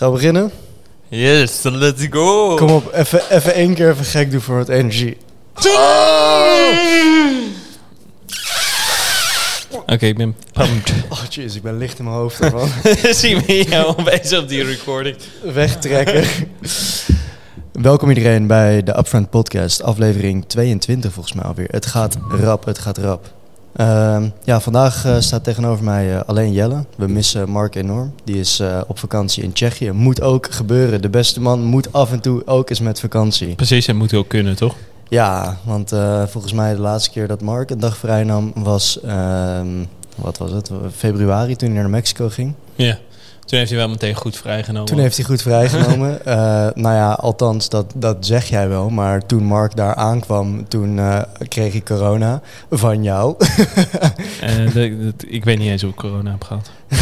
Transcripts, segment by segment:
Gaan we beginnen? Yes, let's go. Kom op, even, even één keer even gek doen voor wat energie. Oké, ik ben pumped. Oh jeez, ik ben licht in mijn hoofd ervan. Zien we jou opeens op die recording. Wegtrekken. Welkom iedereen bij de Upfront Podcast, aflevering 22 volgens mij alweer. Het gaat rap, het gaat rap. Ehm, ja, vandaag eh, staat tegenover mij eh, alleen Jelle. We missen Mark enorm. Die is eh, op vakantie in Tsjechië. Moet ook gebeuren. De beste man moet af en toe ook eens met vakantie. Precies, en moet ook kunnen, toch? Ja, want volgens mij de laatste keer dat Mark een dag vrij nam was, ehm, wat was het, februari toen hij naar Mexico ging. Ja. Toen heeft hij wel meteen goed vrijgenomen. Toen heeft hij goed vrijgenomen. Eh, nou ja, althans, dat, dat zeg jij wel. Maar toen Mark daar aankwam, toen eh, kreeg hij corona van jou. Eh, de- ik weet niet eens hoe ik corona heb gehad.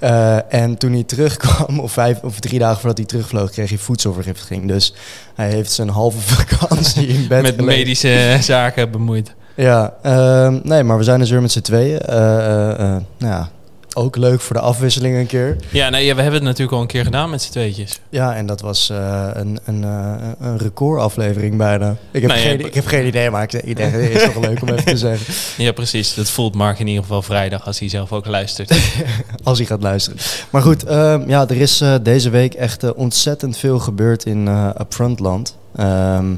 Eh, en toen hij terugkwam, of, vijf, of drie dagen voordat hij terugvloog, kreeg hij voedselvergiftiging. Dus hij heeft zijn halve vakantie in bed Met gelegen. medische zaken bemoeid. Ja, ehm, nee, maar we zijn dus weer met z'n tweeën. Nou ja, ook leuk voor de afwisseling een keer. Ja, nee, ja, we hebben het natuurlijk al een keer gedaan met z'n tweetjes. Ja, en dat was eh, een, een, eh, een recordaflevering bijna. Ik heb, Nou geen, ik heb geen idee, maar ik, ik denk, het is toch leuk om even te zeggen. Ja, precies. Dat voelt Mark in ieder geval vrijdag als hij zelf ook luistert. Als hij gaat luisteren. Maar goed, ehm, ja, er is eh, deze week echt ontzettend veel gebeurd in Upfrontland. Ehm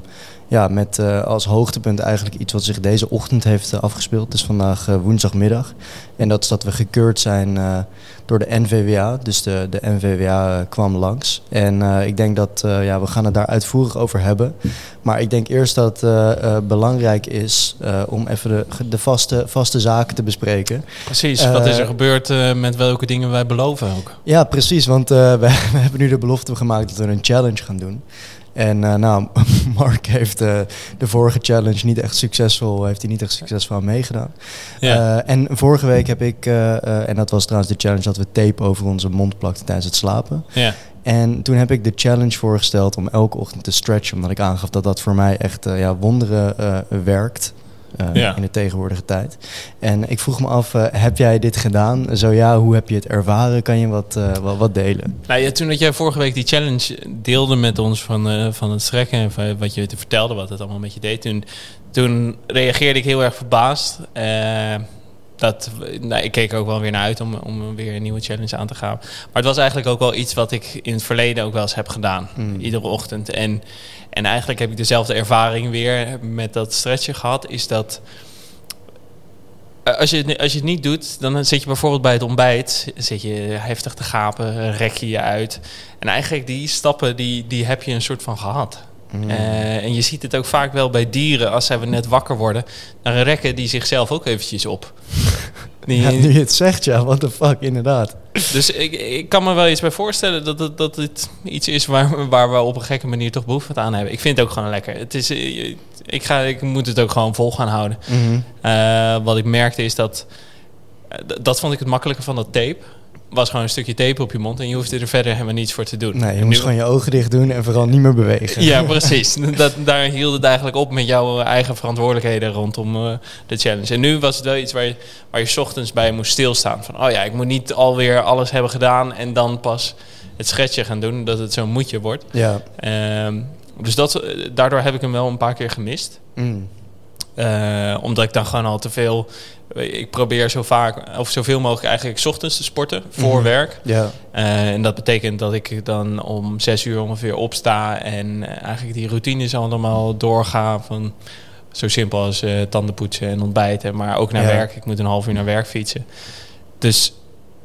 ja, met eh, als hoogtepunt eigenlijk iets wat zich deze ochtend heeft eh, afgespeeld. Het is vandaag eh, woensdagmiddag. En dat is dat we gekeurd zijn door de NVWA. Dus de, de NVWA kwam langs. En ik denk dat, ja, we gaan het daar uitvoerig over hebben. Maar ik denk eerst dat het belangrijk is om even de, de vaste, vaste zaken te bespreken. Precies. Wat is er gebeurd met welke dingen wij beloven ook? Ja, precies. Want we, we hebben nu de belofte gemaakt dat we een challenge gaan doen. En eh, nou, Mark heeft eh, de vorige challenge niet echt succesvol, heeft hij niet echt succesvol aan meegedaan. Ja. Eh, en vorige week heb ik, en dat was trouwens de challenge dat we tape over onze mond plakten tijdens het slapen. ja. En toen heb ik de challenge voorgesteld om elke ochtend te stretchen, omdat ik aangaf dat dat voor mij echt ja, wonderen werkt. Eh, Ja. In de tegenwoordige tijd. En ik vroeg me af, eh, heb jij dit gedaan? Zo ja, hoe heb je het ervaren? Kan je wat, eh, wat, wat delen? Nou ja, toen dat jij vorige week die challenge deelde met ons van, van het strekken en van wat je te vertelde, wat het allemaal met je deed, toen, toen reageerde ik heel erg verbaasd. Dat, nou, ik keek er ook wel weer naar uit om, om weer een nieuwe challenge aan te gaan. Maar het was eigenlijk ook wel iets wat ik in het verleden ook wel eens heb gedaan. Mm. Iedere ochtend. En, en eigenlijk heb ik dezelfde ervaring weer met dat stretchen gehad. Is dat eh, als je, het, als je het niet doet, dan zit je bijvoorbeeld bij het ontbijt, zit je heftig te gapen, rek je je uit. En eigenlijk die stappen, die, die heb je een soort van gehad. Mm. Eh, en je ziet het ook vaak wel bij dieren, als zij net wakker worden, dan rekken die zichzelf ook eventjes op. Die, Ja, nu je het zegt, ja, what the fuck, inderdaad. dus ik, ik kan me wel iets bij voorstellen dat het, dat het iets is waar, waar we op een gekke manier toch behoefte aan hebben. Ik vind het ook gewoon lekker. Het is, eh, ik, ga, ik moet het ook gewoon vol gaan houden. Mhm. Eh, wat ik merkte is dat... dat vond ik het makkelijke van dat tape. Was gewoon een stukje tape op je mond en je hoefde er verder helemaal niets voor te doen. Nee, je En moest nu- gewoon je ogen dicht doen en vooral niet meer bewegen. Ja, precies. Dat, daar hield het eigenlijk op met jouw eigen verantwoordelijkheden rondom eh, de challenge. En nu was het wel iets waar je, waar je 's ochtends bij moest stilstaan. Van, oh ja, ik moet niet alweer alles hebben gedaan en dan pas het schetsje gaan doen, dat het zo'n moedje wordt. Ja. Ehm, dus dat, eh, daardoor heb ik hem wel een paar keer gemist. Mm. Eh, omdat ik dan gewoon al te veel. Ik probeer zo vaak of zoveel mogelijk eigenlijk 's ochtends te sporten voor Mhm. werk. Ja. Eh, en dat betekent dat ik dan om zes uur ongeveer opsta en eh, eigenlijk die routines allemaal doorga van zo simpel als eh tanden poetsen en ontbijten, maar ook naar Ja. werk. Ik moet een half uur naar werk fietsen. Dus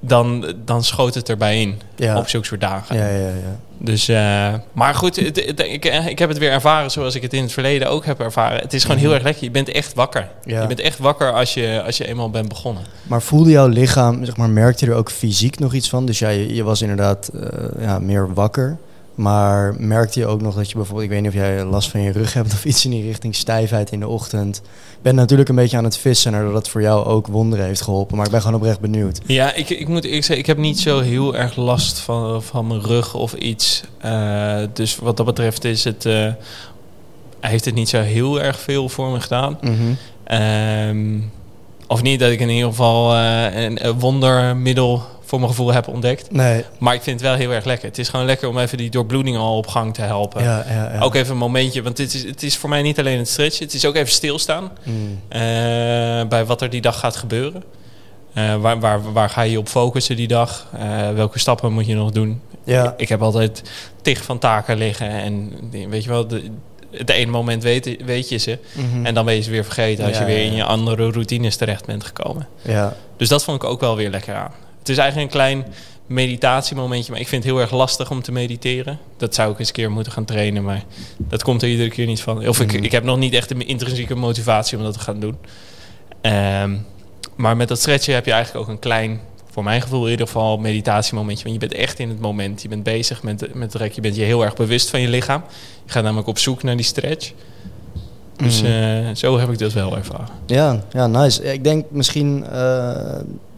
dan, dan schoot het erbij in Ja. op zulke soort dagen. Ja, ja, ja. Dus, eh, maar goed, het, het- ik, ik heb het weer ervaren zoals ik het in het verleden ook heb ervaren. Het is gewoon heel Mhm. erg lekker. Je bent echt wakker. Ja. Je bent echt wakker als je, als je eenmaal bent begonnen. Maar voelde jouw lichaam, zeg maar, merkte je er ook fysiek nog iets van? Dus ja, je, je was inderdaad eh, ja, meer wakker. Maar merkte je ook nog dat je bijvoorbeeld, ik weet niet of jij last van je rug hebt of iets in die richting stijfheid in de ochtend. Ik ben natuurlijk een beetje aan het vissen naar dat het voor jou ook wonderen heeft geholpen. Maar ik ben gewoon oprecht benieuwd. Ja, ik, ik moet ik zeggen, ik heb niet zo heel erg last van, van mijn rug of iets. Eh, dus wat dat betreft is het, eh, heeft het niet zo heel erg veel voor me gedaan. Mhm. Ehm, of niet dat ik in ieder geval eh, een, een wondermiddel voor mijn gevoel heb ontdekt. Nee. Maar ik vind het wel heel erg lekker. Het is gewoon lekker om even die doorbloeding al op gang te helpen. Ja, ja, ja. Ook even een momentje, want dit is, het is voor mij niet alleen het stretchen. Het is ook even stilstaan Mm. eh, bij wat er die dag gaat gebeuren. Eh, waar, waar, waar ga je op focussen die dag? Eh, welke stappen moet je nog doen? Ja. Ik heb altijd tig van taken liggen. En weet je wel, de, het ene moment weet, weet je ze. Mhm. En dan ben je ze weer vergeten als Ja, je weer in je andere routines terecht bent gekomen. ja. Dus dat vond ik ook wel weer lekker aan. Het is eigenlijk een klein meditatiemomentje, maar ik vind het heel erg lastig om te mediteren. Dat zou ik eens een keer moeten gaan trainen, maar dat komt er iedere keer niet van. Of ik, Mhm. ik heb nog niet echt de intrinsieke motivatie om dat te gaan doen. Ehm, maar met dat stretchen heb je eigenlijk ook een klein, voor mijn gevoel in ieder geval, meditatiemomentje. Want je bent echt in het moment. Je bent bezig met, met het rek. Je bent je heel erg bewust van je lichaam. Je gaat namelijk op zoek naar die stretch. Dus Mhm. eh, zo heb ik dat wel ervaren. Ja, ja, nice. Ik denk misschien eh,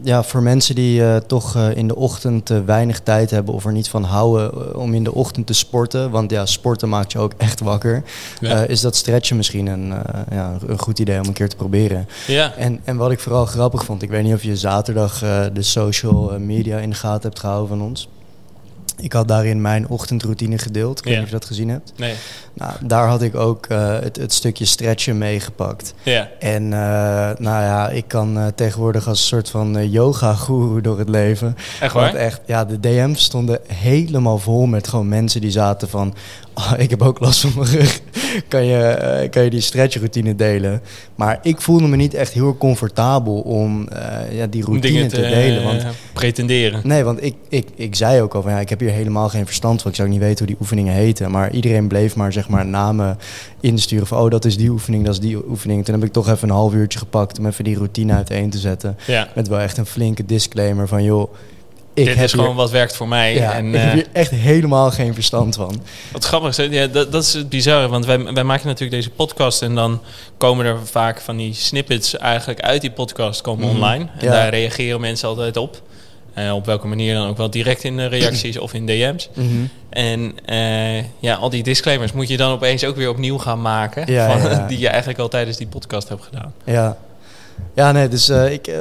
ja, voor mensen die eh, toch in de ochtend weinig tijd hebben of er niet van houden om in de ochtend te sporten. Want ja, sporten maakt je ook echt wakker. Ja. is dat stretchen misschien een, ja, een goed idee om een keer te proberen. ja. En, en wat ik vooral grappig vond, ik weet niet of je zaterdag de social media in de gaten hebt gehouden van ons. Ik had daarin mijn ochtendroutine gedeeld. Ik weet Ja. niet of je dat gezien hebt. Nee. Nou, daar had ik ook eh, het, het stukje stretchen meegepakt. Ja. En eh, nou ja, ik kan eh, tegenwoordig als een soort van yoga-goeroe door het leven. Echt Want waar? echt, ja, de DM's stonden helemaal vol met gewoon mensen die zaten van... "Ah, ik heb ook last van mijn rug. kan, je, eh, kan je die stretchroutine delen? Maar ik voelde me niet echt heel comfortabel om eh, ja, die routine te, delen. Want eh, pretenderen. Nee, want ik, ik, ik zei ook al van ja, ik heb hier helemaal geen verstand van. Ik zou ook niet weten hoe die oefeningen heten. Maar iedereen bleef maar zeg maar namen insturen van oh, dat is die oefening, dat is die oefening. Toen heb ik toch even een half uurtje gepakt om even die routine uiteen te zetten. Ja. Met wel echt een flinke disclaimer van joh, ik Dit heb is gewoon hier, wat werkt voor mij. ja, en ik heb eh, hier echt helemaal geen verstand van. wat grappig is, ja, dat, dat is het bizarre. Want wij, wij maken natuurlijk deze podcast en dan komen er vaak van die snippets eigenlijk uit die podcast komen Mhm. online. En Ja. daar reageren mensen altijd op. Eh, op welke manier dan ook wel direct in de reacties of in DM's. Mhm. En eh, ja, al die disclaimers moet je dan opeens ook weer opnieuw gaan maken. Ja, van. Die je eigenlijk al tijdens die podcast hebt gedaan. Ja. Ja, nee, dus eh, ik... eh,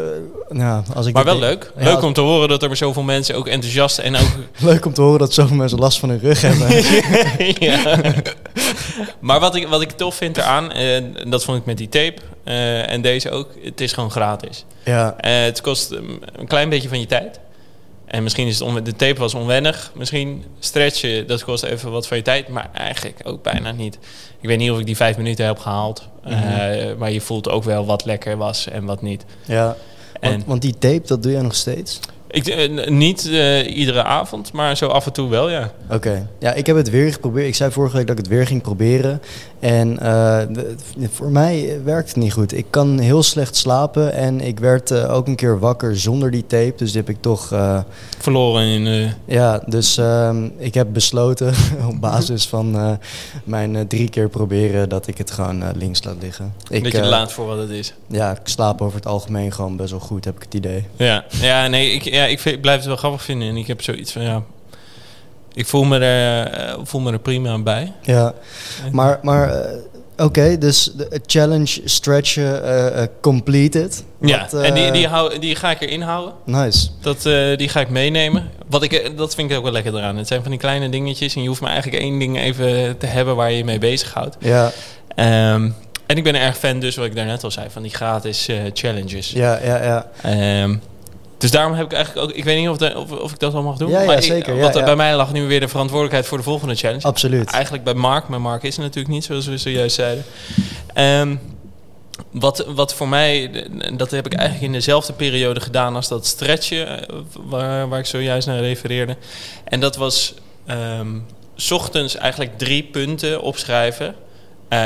nou, als ik Maar wel denk- leuk. Ja, leuk om te horen dat er zoveel mensen ook enthousiast en ook Leuk om te horen dat zoveel mensen last van hun rug hebben. ja. Maar wat ik, wat ik tof vind eraan, en dat vond ik met die tape eh, en deze ook, het is gewoon gratis. ja, Eh, het kost um, een klein beetje van je tijd. En misschien is het de tape was onwennig. Misschien stretchen, dat kost even wat van je tijd. Maar eigenlijk ook bijna niet. Ik weet niet of ik die vijf minuten heb gehaald. Mhm. Eh, maar je voelt ook wel wat lekker was en wat niet. ja. En Want, want die tape, dat doe jij nog steeds? Ik, eh, niet eh, iedere avond, maar zo af en toe wel, ja. Oké. Ja, ik heb het weer geprobeerd. Ik zei vorige week dat ik het weer ging proberen. En eh, voor mij werkt het niet goed. Ik kan heel slecht slapen. En ik werd ook een keer wakker zonder die tape. Dus die heb ik toch... Verloren in... ja, dus ehm, ik heb besloten op basis van mijn drie keer proberen... dat ik het gewoon links laat liggen. Ik, dat je eh, laat voor wat het is. Ja, ik slaap over het algemeen gewoon best wel goed, heb ik het idee. Ja, ja nee, ik, ja, ik, vind- ik blijf het wel grappig vinden. En ik heb zoiets van, ja... Ik voel me er, eh, voel me er prima bij. Ja, maar, maar eh, oké, dus de challenge stretchen eh, eh, completed. Ja, Wat, eh, en die, die, hou, die ga ik erin houden. Nice. Dat, eh, die ga ik meenemen. Wat ik, eh, dat vind ik ook wel lekker eraan. Het zijn van die kleine dingetjes. En je hoeft maar eigenlijk één ding even te hebben waar je je mee bezighoudt. Ja, Ehm en ik ben erg fan dus, wat ik daarnet al zei, van die gratis eh, challenges. ja, ja, ja. Ehm, dus daarom heb ik eigenlijk ook... Ik weet niet of, de- of, of ik dat al mag doen. Ja, maar ik- zeker, ja. bij mij lag nu weer de verantwoordelijkheid voor de volgende challenge. Absoluut. Eigenlijk bij Mark, maar Mark is er natuurlijk niet, zoals we zojuist zeiden. Ehm, wat, wat voor mij, dat heb ik eigenlijk in dezelfde periode gedaan als dat stretchen, eh, waar, waar ik zojuist naar refereerde. En dat was ehm, 's ochtends eigenlijk drie punten opschrijven eh,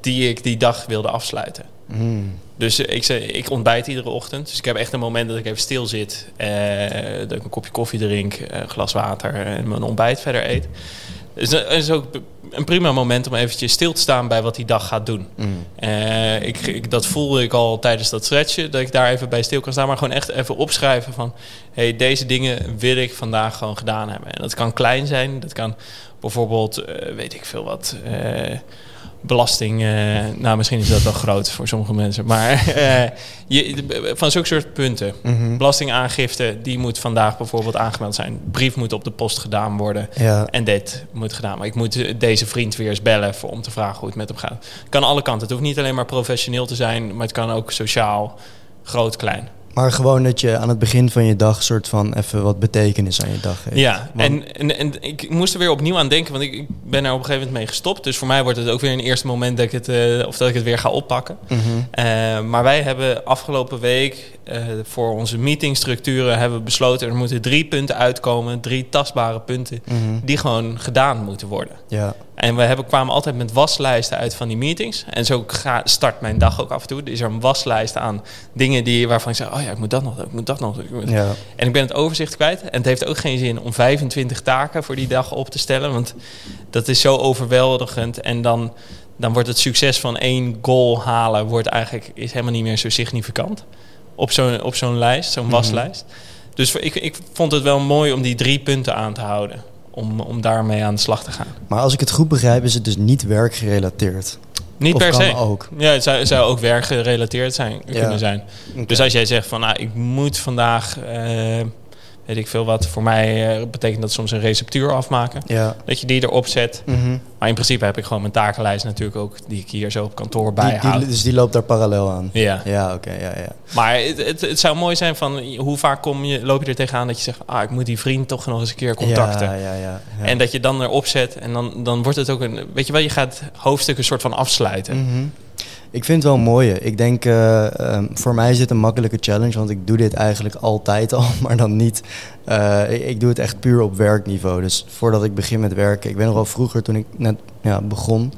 die ik die dag wilde afsluiten. Mm. Dus eh, ik, zei, ik ontbijt iedere ochtend. Dus ik heb echt een moment dat ik even stil zit. eh, dat ik een kopje koffie drink, eh, een glas water en mijn ontbijt verder eet. Dus dat is ook een prima moment om eventjes stil te staan bij wat die dag gaat doen. Mm. Eh, ik, ik, dat voelde ik al tijdens dat stretchen, dat ik daar even bij stil kan staan. Maar gewoon echt even opschrijven van... hey, deze dingen wil ik vandaag gewoon gedaan hebben. En dat kan klein zijn. Dat kan bijvoorbeeld, weet ik veel wat... belasting. eh, nou, misschien is dat wel groot voor sommige mensen. Maar eh, je, van zulke soort punten. Mhm. Belastingaangifte, die moet vandaag bijvoorbeeld aangemeld zijn. Brief moet op de post gedaan worden. Ja, En dit moet gedaan. Maar ik moet eh, deze vriend weer eens bellen voor, om te vragen hoe het met hem gaat. Het kan alle kanten. Het hoeft niet alleen maar professioneel te zijn, maar het kan ook sociaal, groot, klein. Maar gewoon dat je aan het begin van je dag soort van even wat betekenis aan je dag geeft. Ja, en, en, en ik moest er weer opnieuw aan denken, want ik, ik ben er op een gegeven moment mee gestopt. Dus voor mij wordt het ook weer een eerste moment dat ik het, eh, of dat ik het weer ga oppakken. Mhm. Eh, maar wij hebben afgelopen week eh, voor onze meetingstructuren hebben we besloten er moeten drie punten uitkomen, drie tastbare punten, Mhm. die gewoon gedaan moeten worden. Ja, En we hebben, kwamen altijd met waslijsten uit van die meetings. En zo ga, start mijn dag ook af en toe. Er is er een waslijst aan dingen die, waarvan ik zeg... oh ja, ik moet dat nog, ik moet dat nog. ik moet- ja. En ik ben het overzicht kwijt. En het heeft ook geen zin om 25 taken voor die dag op te stellen. Want dat is zo overweldigend. En dan, dan wordt het succes van één goal halen... Wordt eigenlijk, is helemaal niet meer zo significant. Op zo'n op zo'n lijst, zo'n Mhm. waslijst. Dus ik, ik vond het wel mooi om die drie punten aan te houden. Om, om daarmee aan de slag te gaan. Maar als ik het goed begrijp, is het dus niet werkgerelateerd. Niet Of per se. ook. Ja, het zou, het zou ook werkgerelateerd zijn, kunnen zijn. Dus als jij zegt van, nou, ik moet vandaag, eh, weet ik veel wat, voor mij eh, betekent dat soms een receptuur afmaken. Ja. Dat je die erop zet. Mhm. Maar in principe heb ik gewoon mijn takenlijst natuurlijk ook, die ik hier zo op kantoor bijhoud. die, dus die loopt daar parallel aan. ja, Ja, oké, ja, ja. maar het, het, het zou mooi zijn van, hoe vaak kom je, loop je er tegenaan dat je zegt, ah, ik moet die vriend toch nog eens een keer contacten. Ja, ja, ja. ja. En dat je dan erop zet en dan, dan wordt het ook een, weet je wel, je gaat hoofdstukken soort van afsluiten. Mhm. Ik vind het wel mooie. Ik denk, eh, ehm, voor mij is dit een makkelijke challenge, want ik doe dit eigenlijk altijd al, maar dan niet. eh, ik, doe het echt puur op werkniveau. Dus voordat ik begin met werken, ik weet nog wel vroeger toen ik net ja, begon,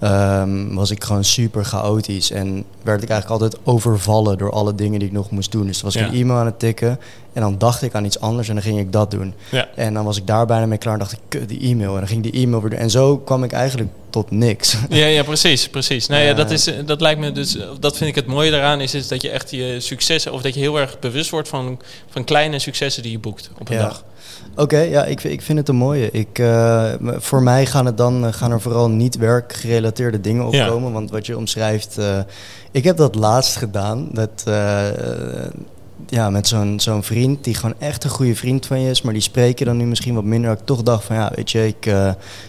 ehm, was ik gewoon super chaotisch en werd ik eigenlijk altijd overvallen door alle dingen die ik nog moest doen. Dus dan was ik Ja. een e-mail aan het tikken en dan dacht ik aan iets anders en dan ging ik dat doen. Ja. En dan was ik daar bijna mee klaar en dacht ik, kut, die e-mail. En dan ging die e-mail weer doen. En zo kwam ik eigenlijk tot niks. Ja, ja, precies, precies. Nou ja, dat, is, eh, dat lijkt me dus, dat vind ik het mooie daaraan, is, is dat je echt je successen, of dat je heel erg bewust wordt van, van kleine successen die je boekt op een Ja. dag. Oké, ja, ik, ik vind het een mooie. Ik, eh, voor mij gaan, het dan, eh, gaan er vooral niet werkgerelateerde dingen Ja. opkomen. Want wat je omschrijft, eh, ik heb dat laatst gedaan. Dat, ja, met zo'n zo'n vriend die gewoon echt een goede vriend van je is. Maar die spreek je dan nu misschien wat minder. Dat ik toch dacht van ja, weet je, ik,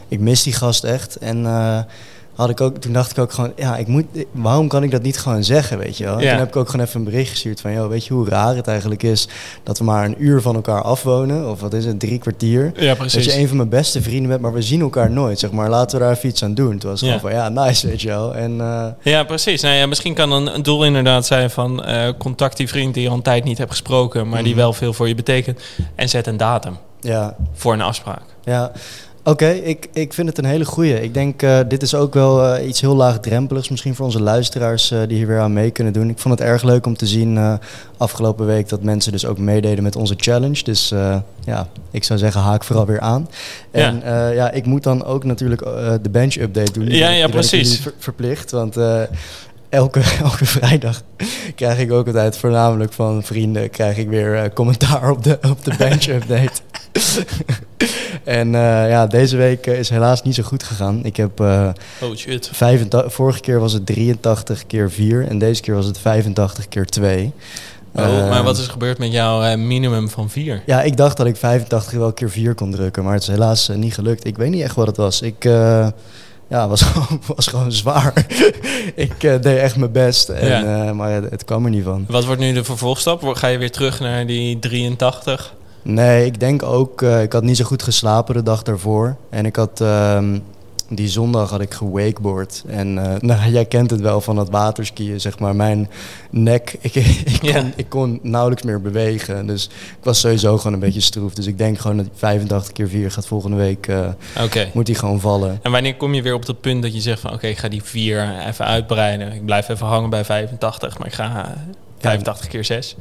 ik mis die gast echt. En had ik ook, toen dacht ik ook gewoon, ja, ik moet, waarom kan ik dat niet gewoon zeggen, weet je wel? En Ja. Toen heb ik ook gewoon even een bericht gestuurd van, joh, weet je hoe raar het eigenlijk is dat we maar een uur van elkaar afwonen? Of wat is het, drie kwartier? Ja, Dat je een van mijn beste vrienden bent, maar we zien elkaar nooit, zeg maar. Laten we daar even iets aan doen. Toen was het Ja. gewoon van, ja, nice, weet je wel. En eh, Ja, precies. Nou ja, misschien kan een, een doel inderdaad zijn van eh, contact die vriend die je al een tijd niet hebt gesproken, maar die Mhm. wel veel voor je betekent. En zet een datum ja, voor een afspraak. ja. Oké, ik, ik vind het een hele goeie. Ik denk, eh, dit is ook wel eh, iets heel laagdrempeligs misschien voor onze luisteraars eh, die hier weer aan mee kunnen doen. Ik vond het erg leuk om te zien afgelopen week dat mensen dus ook meededen met onze challenge. Dus ja, ik zou zeggen, haak vooral weer aan. En ja, ja ik moet dan ook natuurlijk de bench update doen. Ja, ja, precies. ver- verplicht, want... Elke, elke vrijdag krijg ik ook altijd voornamelijk van vrienden krijg ik weer commentaar op de, op de bench update. en eh, ja, deze week eh, is helaas niet zo goed gegaan. Ik heb eh, Oh shit. 85, vorige keer was het 83 keer 4 en deze keer was het 85 keer 2. Oh, Eh, maar wat is er gebeurd met jouw minimum van vier? Ja, ik dacht dat ik 85 wel keer 4 kon drukken, maar het is helaas niet gelukt. Ik weet niet echt wat het was. Ik ja, was, gewoon, was gewoon zwaar. ik deed echt mijn best, en, Ja. maar het, het kwam er niet van. Wat wordt nu de vervolgstap? Ga je weer terug naar die 83? Nee, ik denk ook, eh, ik had niet zo goed geslapen de dag daarvoor. En ik had, ehm, die zondag had ik gewakeboard. En eh, nou, jij kent het wel van dat waterskiën, zeg maar. Mijn nek, ik, ik, kon, Ja. ik kon nauwelijks meer bewegen. Dus ik was sowieso gewoon een beetje stroef. Dus ik denk gewoon dat die 85 keer 4 gaat volgende week, eh, moet die gewoon vallen. En wanneer kom je weer op dat punt dat je zegt van... oké, ik ga die 4 even uitbreiden. Ik blijf even hangen bij 85, maar ik ga eh, 85 keer 6.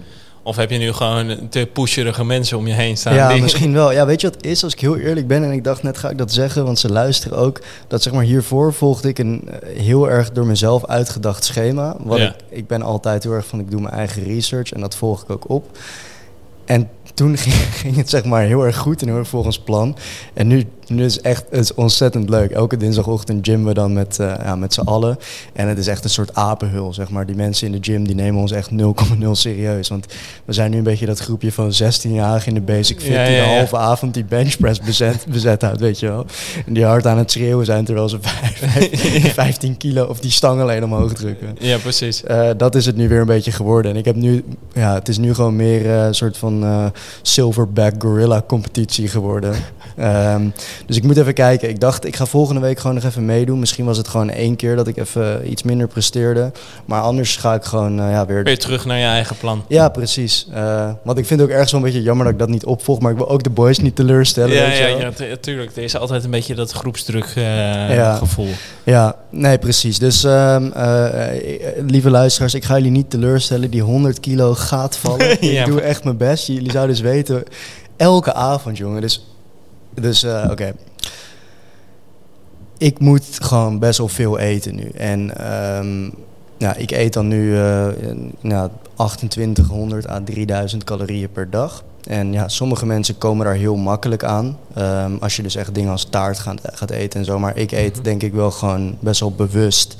Of heb je nu gewoon te pusherige mensen om je heen staan? Ja, die- misschien wel. Ja, weet je wat is? Als ik heel eerlijk ben en ik dacht net ga ik dat zeggen, want ze luisteren ook. Dat zeg maar hiervoor volgde ik een eh, heel erg door mezelf uitgedacht schema. Wat Ja. ik, ik ben altijd heel erg van ik doe mijn eigen research en dat volg ik ook op. En toen ging, ging het zeg maar heel erg goed en heel erg volgens plan. En nu nu is echt het is ontzettend leuk. Elke dinsdagochtend gymmen we dan met, uh, ja, met z'n allen. En het is echt een soort apenhul, zeg maar. Die mensen in de gym die nemen ons echt 0,0 serieus. Want we zijn nu een beetje dat groepje van 16-jarigen in de basic fit... Ja, die de halve avond die benchpress bezet, bezet houdt, weet je wel. En die hard aan het schreeuwen zijn terwijl ze vijf- 15 kilo of die stang alleen omhoog drukken. Ja, precies. Eh, dat is het nu weer een beetje geworden. En ik heb nu, ja, het is nu gewoon meer eh, een soort van eh, silverback gorilla competitie geworden. Ehm, dus ik moet even kijken. Ik dacht, ik ga volgende week gewoon nog even meedoen. Misschien was het gewoon één keer dat ik even iets minder presteerde. Maar anders ga ik gewoon eh, ja, weer. Weer terug naar je eigen plan. Ja, precies. Eh, want ik vind het ook ergens wel een beetje jammer dat ik dat niet opvolg. Maar ik wil ook de boys niet teleurstellen. Ja, ja, ja, tu- tuurlijk. Er is altijd een beetje dat groepsdruk eh, Ja. gevoel. Ja, nee, precies. Dus ehm, eh, eh, lieve luisteraars, ik ga jullie niet teleurstellen. Die 100 kilo gaat vallen. Ja, ik doe echt mijn best. Jullie zouden dus weten, elke avond, jongen. Dus, dus eh, oké. Ik moet gewoon best wel veel eten nu. En ja, ik eet dan nu eh, nou, 2800 à 3000 calorieën per dag. En ja, sommige mensen komen daar heel makkelijk aan. Ehm, als je dus echt dingen als taart gaat, gaat eten en zo. Maar ik eet Mhm. denk ik wel gewoon best wel bewust.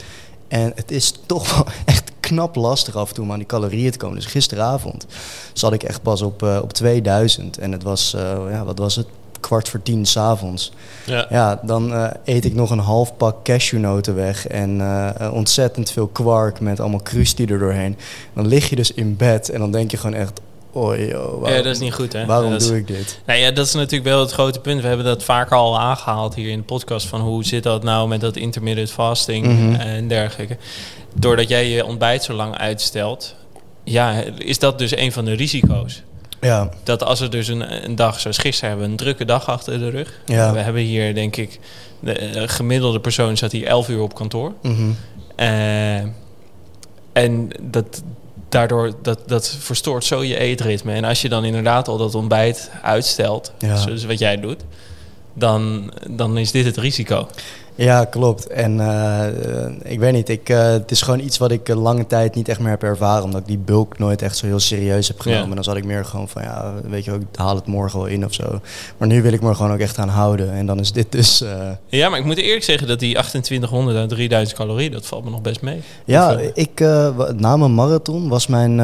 En het is toch wel echt knap lastig af en toe om aan die calorieën te komen. Dus gisteravond zat ik echt pas op, eh, op 2000. En het was, ja, wat was het? Kwart voor tien s'avonds. Ja. Ja, dan eh, eet ik nog een half pak cashewnoten weg en eh, ontzettend veel kwark met allemaal crustie er doorheen. Dan lig je dus in bed en dan denk je gewoon echt, oh joh, waarom, ja, dat is niet goed, hè? waarom dat is- doe ik dit? Nou ja, dat is natuurlijk wel het grote punt. We hebben dat vaker al aangehaald hier in de podcast. Van hoe zit dat nou met dat intermittent fasting Mhm. en dergelijke. Doordat jij je ontbijt zo lang uitstelt, ja, is dat dus een van de risico's. Ja, Dat als er dus een, een dag zoals gisteren hebben, we een drukke dag achter de rug. Ja. We hebben hier, denk ik, de eh, gemiddelde persoon zat hier 11 uur op kantoor. mhm. Eh, en dat, daardoor, dat, dat verstoort zo je eetritme. En als je dan inderdaad al dat ontbijt uitstelt, Ja. zoals wat jij doet, dan, dan is dit het risico. Ja klopt. En eh, ik weet niet, ik, eh, het is gewoon iets wat ik eh, lange tijd niet echt meer heb ervaren. Omdat ik die bulk nooit echt zo heel serieus heb genomen. Ja. Dan zat ik meer gewoon van, ja, weet je ik haal het morgen wel in of zo. Maar nu wil ik me er gewoon ook echt aan houden. En dan is dit dus... Ja, maar ik moet eerlijk zeggen dat die 2800 à 3000 calorieën, dat valt me nog best mee. Ja, Of, ik, na mijn marathon was mijn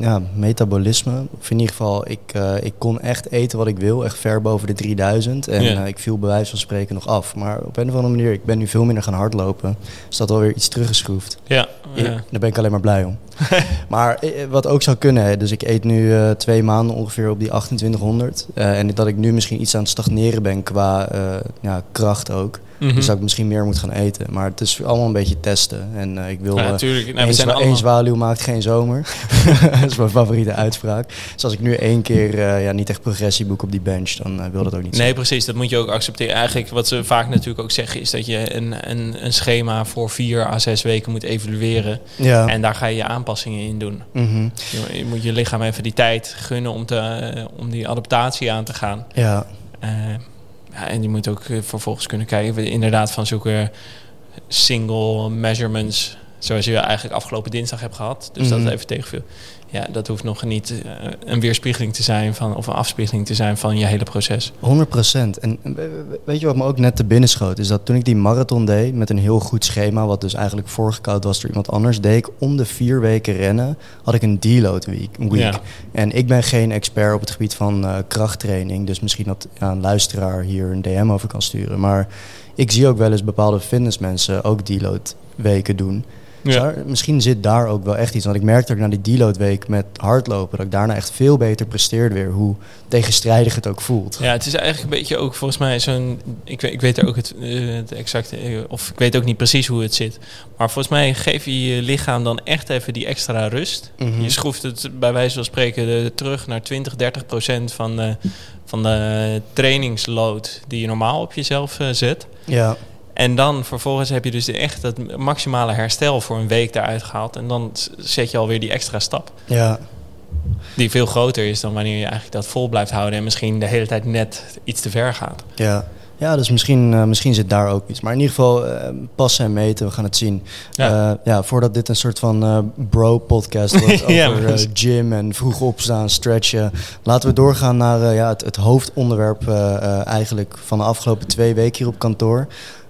ja, metabolisme, of in ieder geval, ik, ik kon echt eten wat ik wil, echt ver boven de 3000. En Ja. ik viel bij wijze van spreken nog af. Maar op een of andere manier, ik ben nu veel minder gaan hardlopen. Is dat alweer iets teruggeschroefd. Ja, Ja, ja. Daar ben ik alleen maar blij om. maar eh, wat ook zou kunnen, dus ik eet nu eh, twee maanden ongeveer op die 2800. Eh, en dat ik nu misschien iets aan het stagneren ben qua eh, ja, kracht ook. Mhm. Dus dat ik misschien meer moet gaan eten. Maar het is allemaal een beetje testen. En eh, ik wil... Ja, eh, natuurlijk. Nou, we Eén zijn allemaal... één zwaluw maakt geen zomer. dat is mijn favoriete uitspraak. Dus als ik nu één keer eh, ja, niet echt progressie boek op die bench, dan eh, wil dat ook niet Nee, precies. Dat moet je ook accepteren. Eigenlijk wat ze vaak natuurlijk ook zeggen is dat je een, een, een schema voor vier à zes weken moet evalueren. Ja. En daar ga je je aanpassingen in doen. Mhm. Je, je moet je lichaam even die tijd gunnen om, te, eh, om die adaptatie aan te gaan. ja. Eh, ja, en je moet ook eh, vervolgens kunnen kijken. we- Inderdaad van zulke single measurements. Zoals je eigenlijk afgelopen dinsdag hebt gehad. Dus dat Mhm. het even tegenviel. Ja, dat hoeft nog niet eh, een weerspiegeling te zijn van, of een afspiegeling te zijn van je hele proces. 100 procent. En we- we- weet je wat me ook net te binnen schoot? Is dat toen ik die marathon deed met een heel goed schema, wat dus eigenlijk voorgekoud was door iemand anders, deed ik om de vier weken rennen, had ik een deload week. week. Ja. En ik ben geen expert op het gebied van eh, krachttraining, dus misschien dat ja, een luisteraar hier een DM over kan sturen. Maar ik zie ook wel eens bepaalde fitnessmensen ook deload weken doen. Dus daar- misschien zit daar ook wel echt iets. Want ik merkte ook na die deload week met hardlopen, dat ik daarna echt veel beter presteerde weer, hoe tegenstrijdig het ook voelt. Ja, het is eigenlijk een beetje ook volgens mij zo'n. Ik, weet- ik weet er ook het, eh, het exacte. eh, Of ik weet ook niet precies hoe het zit. Maar volgens mij geef je je lichaam dan echt even die extra rust. Mhm. Je schroeft het bij wijze van spreken eh, terug naar 20, 30 procent van de, van de trainingsload die je normaal op jezelf zet. Ja, En dan vervolgens heb je dus echt het maximale herstel voor een week eruit gehaald. En dan zet je alweer die extra stap. ja, Die veel groter is dan wanneer je eigenlijk dat vol blijft houden. En misschien de hele tijd net iets te ver gaat. ja. Ja, dus misschien, uh, misschien zit daar ook iets. Maar in ieder geval uh, passen en meten, we gaan het zien. Ja, uh, ja voordat dit een soort van bro-podcast wordt over ja, gym en vroeg opstaan, stretchen. Laten we doorgaan naar ja, het, het hoofdonderwerp eigenlijk van de afgelopen twee weken hier op kantoor.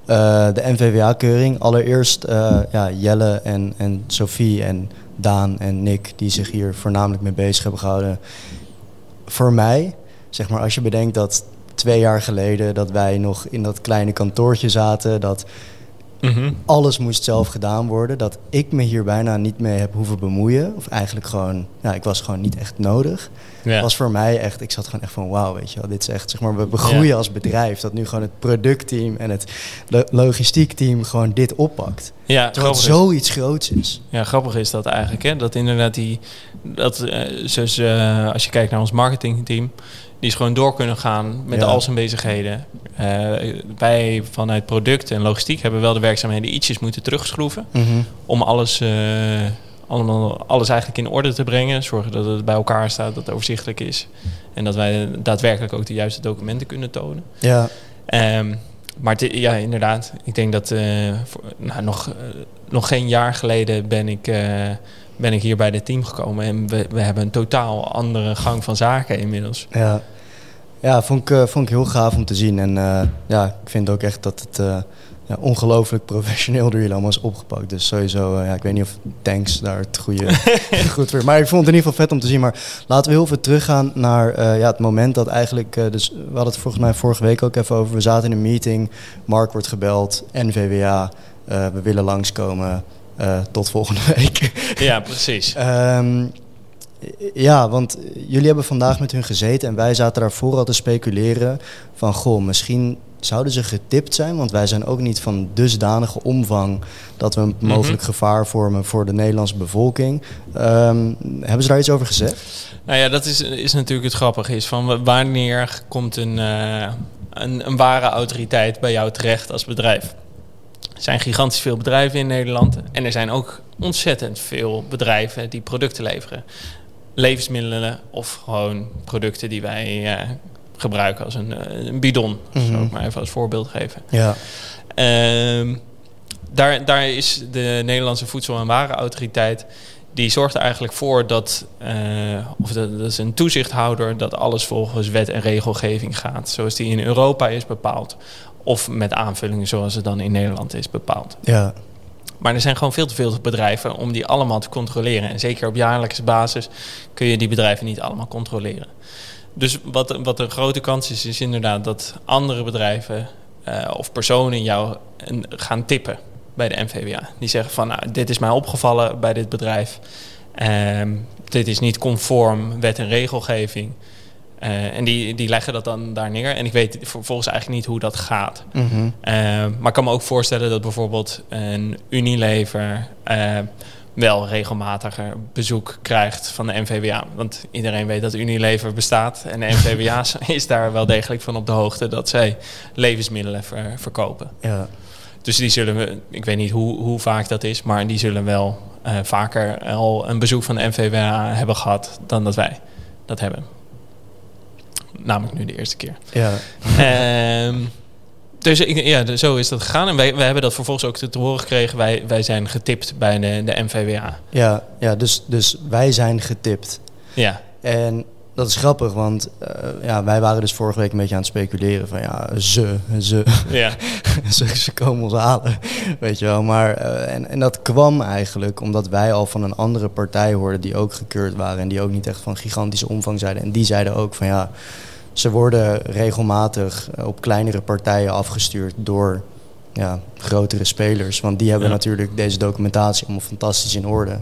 De NVWA-keuring. Allereerst ja, Jelle en, en Sophie en Daan en Nick, die zich hier voornamelijk mee bezig hebben gehouden. Voor mij, zeg maar, als je bedenkt dat twee jaar geleden dat wij nog in dat kleine kantoortje zaten. Dat mhm. alles moest zelf gedaan worden. Dat ik me hier bijna niet mee heb hoeven bemoeien. Of eigenlijk gewoon, ja, ik was gewoon niet echt nodig. Ja. was voor mij echt, ik zat gewoon echt van wauw, weet je wel. Dit is echt, zeg maar, we begroeien als bedrijf. Dat nu gewoon het productteam en het logistiekteam gewoon dit oppakt. Ja, Terwijl het zoiets groots is. Ja, grappig is dat eigenlijk. Hè? Dat inderdaad die, dat, uh, als je kijkt naar ons marketingteam die is gewoon door kunnen gaan met al zijn bezigheden. Uh, wij vanuit product en logistiek hebben wel de werkzaamheden ietsjes moeten terugschroeven. Mhm. Om alles, uh, allemaal, alles eigenlijk in orde te brengen. Zorgen dat het bij elkaar staat, dat het overzichtelijk is. En dat wij daadwerkelijk ook de juiste documenten kunnen tonen. Ja. Um, maar ja, inderdaad. Ik denk dat uh, voor, nou, nog, nog geen jaar geleden ben ik ben ik hier bij dit team gekomen. En we, we hebben een totaal andere gang van zaken inmiddels. Ja, ja vond, ik, uh, vond ik heel gaaf om te zien. En uh, ja, ik vind ook echt dat het uh, ja, ongelooflijk professioneel door jullie allemaal is opgepakt. Dus sowieso, ja, ik weet niet of thanks daar het goede goed voor. Maar ik vond het in ieder geval vet om te zien. Maar laten we heel veel teruggaan naar ja, het moment dat eigenlijk... dus we hadden het volgens mij vorige week ook even over. We zaten in een meeting, Mark wordt gebeld, NVWA... we willen langskomen. Uh, tot volgende week. Ja, precies. um, ja, want jullie hebben vandaag met hun gezeten en wij zaten daarvoor al te speculeren van goh, misschien zouden ze getipt zijn, want wij zijn ook niet van dusdanige omvang dat we een mhm. mogelijk gevaar vormen voor de Nederlandse bevolking. Um, hebben ze daar iets over gezegd? Nou ja, dat is, is natuurlijk het grappige is van wanneer komt een, uh, een, een ware autoriteit bij jou terecht als bedrijf? Er zijn gigantisch veel bedrijven in Nederland. En er zijn ook ontzettend veel bedrijven die producten leveren. Levensmiddelen of gewoon producten die wij uh, gebruiken als een, uh, een bidon. Mm -hmm. Zou ik maar even als voorbeeld geven. Ja. Uh, daar, daar is de Nederlandse Voedsel- en Warenautoriteit die zorgt er eigenlijk voor dat, uh, of dat, dat, is een toezichthouder, dat alles volgens wet en regelgeving gaat. Zoals die in Europa is bepaald. Of met aanvullingen zoals het dan in Nederland is bepaald. Ja. Maar er zijn gewoon veel te veel bedrijven om die allemaal te controleren. En zeker op jaarlijkse basis kun je die bedrijven niet allemaal controleren. Dus wat, wat de grote kans is, is inderdaad dat andere bedrijven uh, of personen jou een, gaan tippen bij de NVWA. Die zeggen van, nou, dit is mij opgevallen bij dit bedrijf. Um, dit is niet conform wet en regelgeving. Uh, en die, die leggen dat dan daar neer. En ik weet vervolgens eigenlijk niet hoe dat gaat. Mm -hmm. uh, maar ik kan me ook voorstellen dat bijvoorbeeld een Unilever uh, wel regelmatiger bezoek krijgt van de NVWA. Want iedereen weet dat Unilever bestaat. En de NVWA is daar wel degelijk van op de hoogte dat zij levensmiddelen ver, verkopen. Ja. Dus die zullen we, ik weet niet hoe, hoe vaak dat is, maar die zullen wel vaker al een bezoek van de NVWA hebben gehad dan dat wij dat hebben. Namelijk nu de eerste keer. Ja. Um, dus ja, zo is dat gegaan. En wij, wij hebben dat vervolgens ook te horen gekregen. Wij, wij zijn getipt bij de, de MVWA. Ja, ja dus, dus wij zijn getipt. Ja. En dat is grappig, want uh, ja, wij waren dus vorige week een beetje aan het speculeren van ja, ze, ze, ja. ze, ze, komen ons halen, weet je wel. Maar, uh, en, en dat kwam eigenlijk omdat wij al van een andere partij hoorden die ook gekeurd waren en die ook niet echt van gigantische omvang zeiden. En die zeiden ook van ja, ze worden regelmatig op kleinere partijen afgestuurd door ja, grotere spelers. Want die hebben natuurlijk deze documentatie allemaal fantastisch in orde.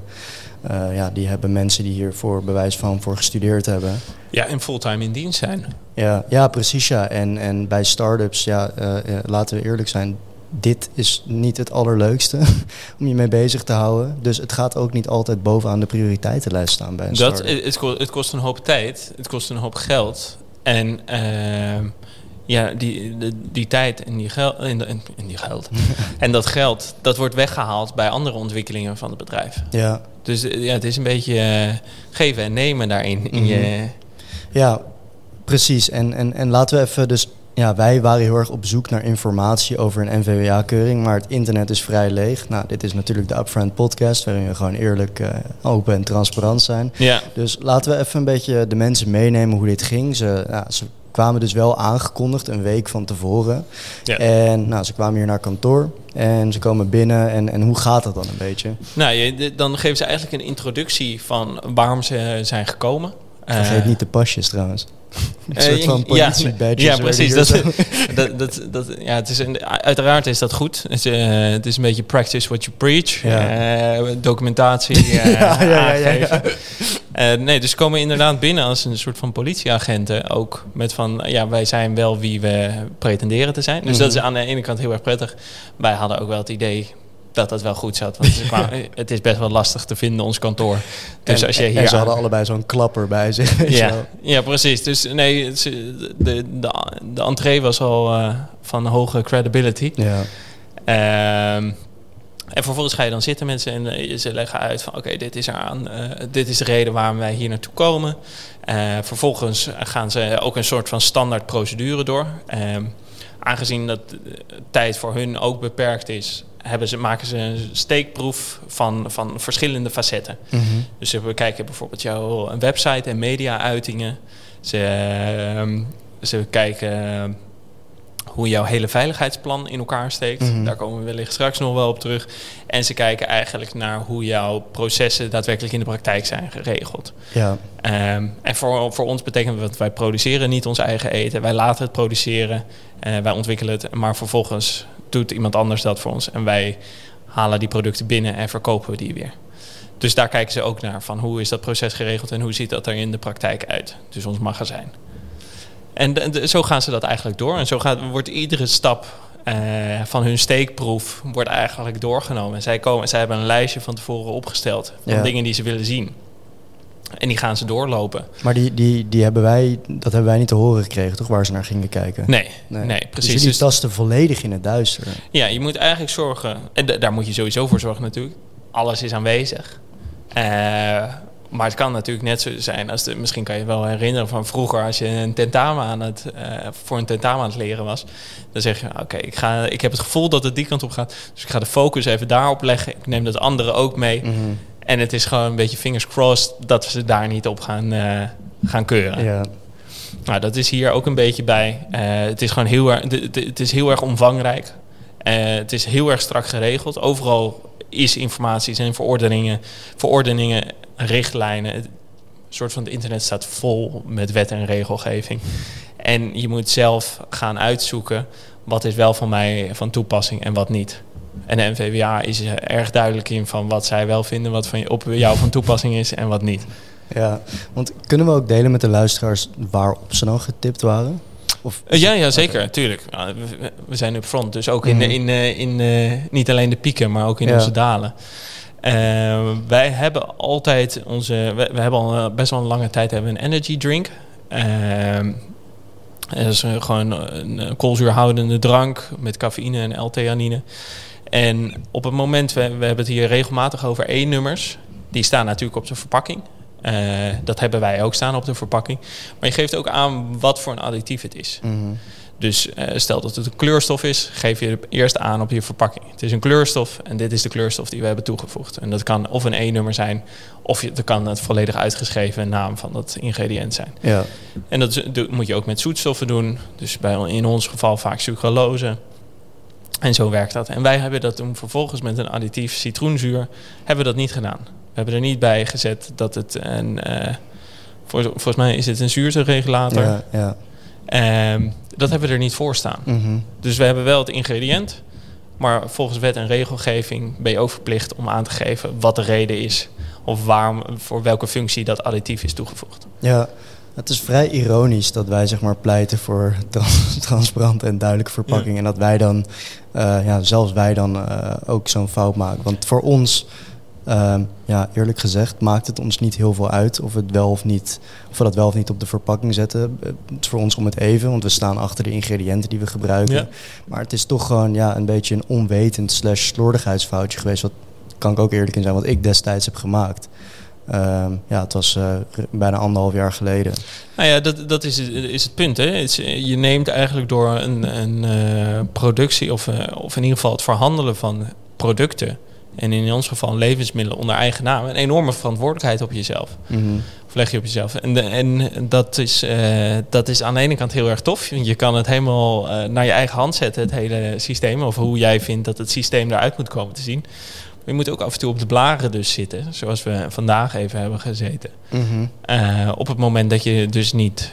Uh, ja, die hebben mensen die hiervoor bewijs van voor gestudeerd hebben. Ja, en fulltime in dienst zijn. Ja, ja precies ja. En, en bij start-ups, ja, uh, laten we eerlijk zijn, dit is niet het allerleukste om je mee bezig te houden. Dus het gaat ook niet altijd bovenaan de prioriteitenlijst staan bij een dat, het, kost, het kost een hoop tijd, het kost een hoop geld. En uh, ja, die, die, die, tijd en die, geld, en, en die geld en dat geld, dat wordt weggehaald bij andere ontwikkelingen van het bedrijf. Ja. Dus eh, ja, het is een beetje uh, geven en nemen daarin. In je... Ja, precies. En, en, en laten we even dus ja, wij waren heel erg op zoek naar informatie over een NVWA-keuring, maar het internet is vrij leeg. Nou, dit is natuurlijk de Upfront podcast, waarin we gewoon eerlijk, uh, open en transparant zijn. Ja. Dus laten we even een beetje de mensen meenemen hoe dit ging. Ze, ze kwamen dus wel aangekondigd een week van tevoren. Ja. En nou, ze kwamen hier naar kantoor en ze komen binnen. En, en hoe gaat dat dan een beetje? Nou, dan geven ze eigenlijk een introductie van waarom ze zijn gekomen. Vergeet niet de pasjes trouwens. Een soort van ja, politiebadges. ja, precies. Dat, dat, dat, dat, ja, het is een, uiteraard is dat goed. Het is, eh, het is een beetje practice what you preach. Ja. Eh, documentatie eh, Ja, ja, ja, ja, ja. Eh, nee, dus ze komen inderdaad binnen als een soort van politieagenten. Ook met van, ja, wij zijn wel wie we pretenderen te zijn. Dus Mhm. dat is aan de ene kant heel erg prettig. Wij hadden ook wel het idee dat dat wel goed zat. Want het is best wel lastig te vinden, ons kantoor. Dus en, als je hier en ze aan- hadden allebei zo'n klapper bij zich. ja, ja, precies. Dus nee, de, de, de entree was al eh, van hoge credibility. Ja. Ehm, en vervolgens ga je dan zitten met ze en eh, ze leggen uit van oké, dit is eraan, eh, dit is de reden waarom wij hier naartoe komen. Vervolgens gaan ze ook een soort van standaard procedure door. Ehm, aangezien dat de tijd voor hun ook beperkt is, hebben ze, maken ze een steekproef van, van verschillende facetten. Mhm. Dus ze bekijken bijvoorbeeld jouw website en media-uitingen. Ze, ehm, ze kijken ehm, hoe jouw hele veiligheidsplan in elkaar steekt. Mhm. Daar komen we wellicht straks nog wel op terug. En ze kijken eigenlijk naar hoe jouw processen daadwerkelijk in de praktijk zijn geregeld. ja. Ehm, en voor, voor ons betekent dat wij produceren niet ons eigen eten. Wij laten het produceren, eh, wij ontwikkelen het, maar vervolgens doet iemand anders dat voor ons. En wij halen die producten binnen en verkopen we die weer. Dus daar kijken ze ook naar van hoe is dat proces geregeld en hoe ziet dat er in de praktijk uit. Dus ons magazijn. En zo gaan ze dat eigenlijk door. En zo gaat, wordt iedere stap eh, van hun steekproef wordt eigenlijk doorgenomen. En zij, komen, zij hebben een lijstje van tevoren opgesteld van Ja. dingen die ze willen zien. En die gaan ze doorlopen. Maar die, die, die hebben wij, dat hebben wij niet te horen gekregen, toch? Waar ze naar gingen kijken. Nee, nee, Dus precies. jullie Dus, tasten volledig in het duister. ja, je moet eigenlijk zorgen, en da- daar moet je sowieso voor zorgen natuurlijk. Alles is aanwezig. Eh, maar het kan natuurlijk net zo zijn als de, misschien kan je wel herinneren van vroeger als je een tentamen aan het, eh, voor een tentamen aan het leren was. Dan zeg je, oké, ik ik, ik heb het gevoel dat het die kant op gaat. Dus ik ga de focus even daarop leggen. Ik neem dat andere ook mee. Mhm. En het is gewoon een beetje fingers crossed dat we ze daar niet op gaan, eh, gaan keuren. Ja. Nou, dat is hier ook een beetje bij. Eh, het is gewoon heel erg, het is heel erg omvangrijk. Eh, het is heel erg strak geregeld. Overal is informatie, zijn verordeningen, verordeningen, richtlijnen. Het soort van het internet staat vol met wet en regelgeving. En je moet zelf gaan uitzoeken wat is wel van mij van toepassing en wat niet. En de NVWA is er erg duidelijk in van wat zij wel vinden, wat van, op jou van toepassing is en wat niet. ja, want kunnen we ook delen met de luisteraars waarop ze dan getipt waren? Of Eh, Ja, ja, zeker, tuurlijk. We, zijn up front, dus ook in, Mhm. in, eh, in eh, niet alleen de pieken, maar ook in Ja. onze dalen. Wij hebben altijd onze, we, we hebben al best wel een lange tijd hebben een energy drink. Dat is gewoon een koolzuurhoudende drank met cafeïne en L-theanine. En op het moment, we, we hebben het hier regelmatig over E-nummers. Die staan natuurlijk op de verpakking. Eh, dat hebben wij ook staan op de verpakking. Maar je geeft ook aan wat voor een additief het is. Mhm. Dus eh, stel dat het een kleurstof is, geef je het eerst aan op je verpakking. Het is een kleurstof en dit is de kleurstof die we hebben toegevoegd. En dat kan of een E-nummer zijn, of je, dat kan het volledig uitgeschreven naam van dat ingrediënt zijn. Ja. En dat moet je ook met zoetstoffen doen. Dus bij, in ons geval vaak sucralose. En zo werkt dat. En wij hebben dat toen vervolgens met een additief citroenzuur, hebben we dat niet gedaan. We hebben er niet bij gezet dat het een, eh, volgens mij is het een zuurteregulator. Ja, ja. Ehm, dat hebben we er niet voor staan. Mhm. Dus we hebben wel het ingrediënt. Maar volgens wet en regelgeving ben je ook verplicht om aan te geven wat de reden is. Of waarom, voor welke functie dat additief is toegevoegd. Ja, het is vrij ironisch dat wij zeg maar pleiten voor trans transparante en duidelijke verpakking. En dat wij dan, eh, ja, zelfs wij dan eh, ook zo'n fout maken. Want voor ons, ehm, ja, eerlijk gezegd, maakt het ons niet heel veel uit of, het wel of, niet, of we dat wel of niet op de verpakking zetten. Eh, Het is voor ons om het even, want we staan achter de ingrediënten die we gebruiken. Ja. Maar het is toch gewoon ja, een beetje een onwetend slash slordigheidsfoutje geweest. Wat kan ik ook eerlijk in zijn, wat ik destijds heb gemaakt. Ehm, ja, het was uh, bijna anderhalf jaar geleden. Nou ja, dat, dat is, is het punt. Hè? je neemt eigenlijk door een, een uh, productie of, uh, of in ieder geval het verhandelen van producten en in ons geval levensmiddelen onder eigen naam, een enorme verantwoordelijkheid op jezelf. Mm Of leg je op jezelf. En, en dat, is, dat is aan de ene kant heel erg tof. Je kan het helemaal naar je eigen hand zetten, het hele systeem. Of hoe jij vindt dat het systeem eruit moet komen te zien. Je moet ook af en toe op de blaren dus zitten. Zoals we vandaag even hebben gezeten. Mm -hmm. uh, op het moment dat je dus niet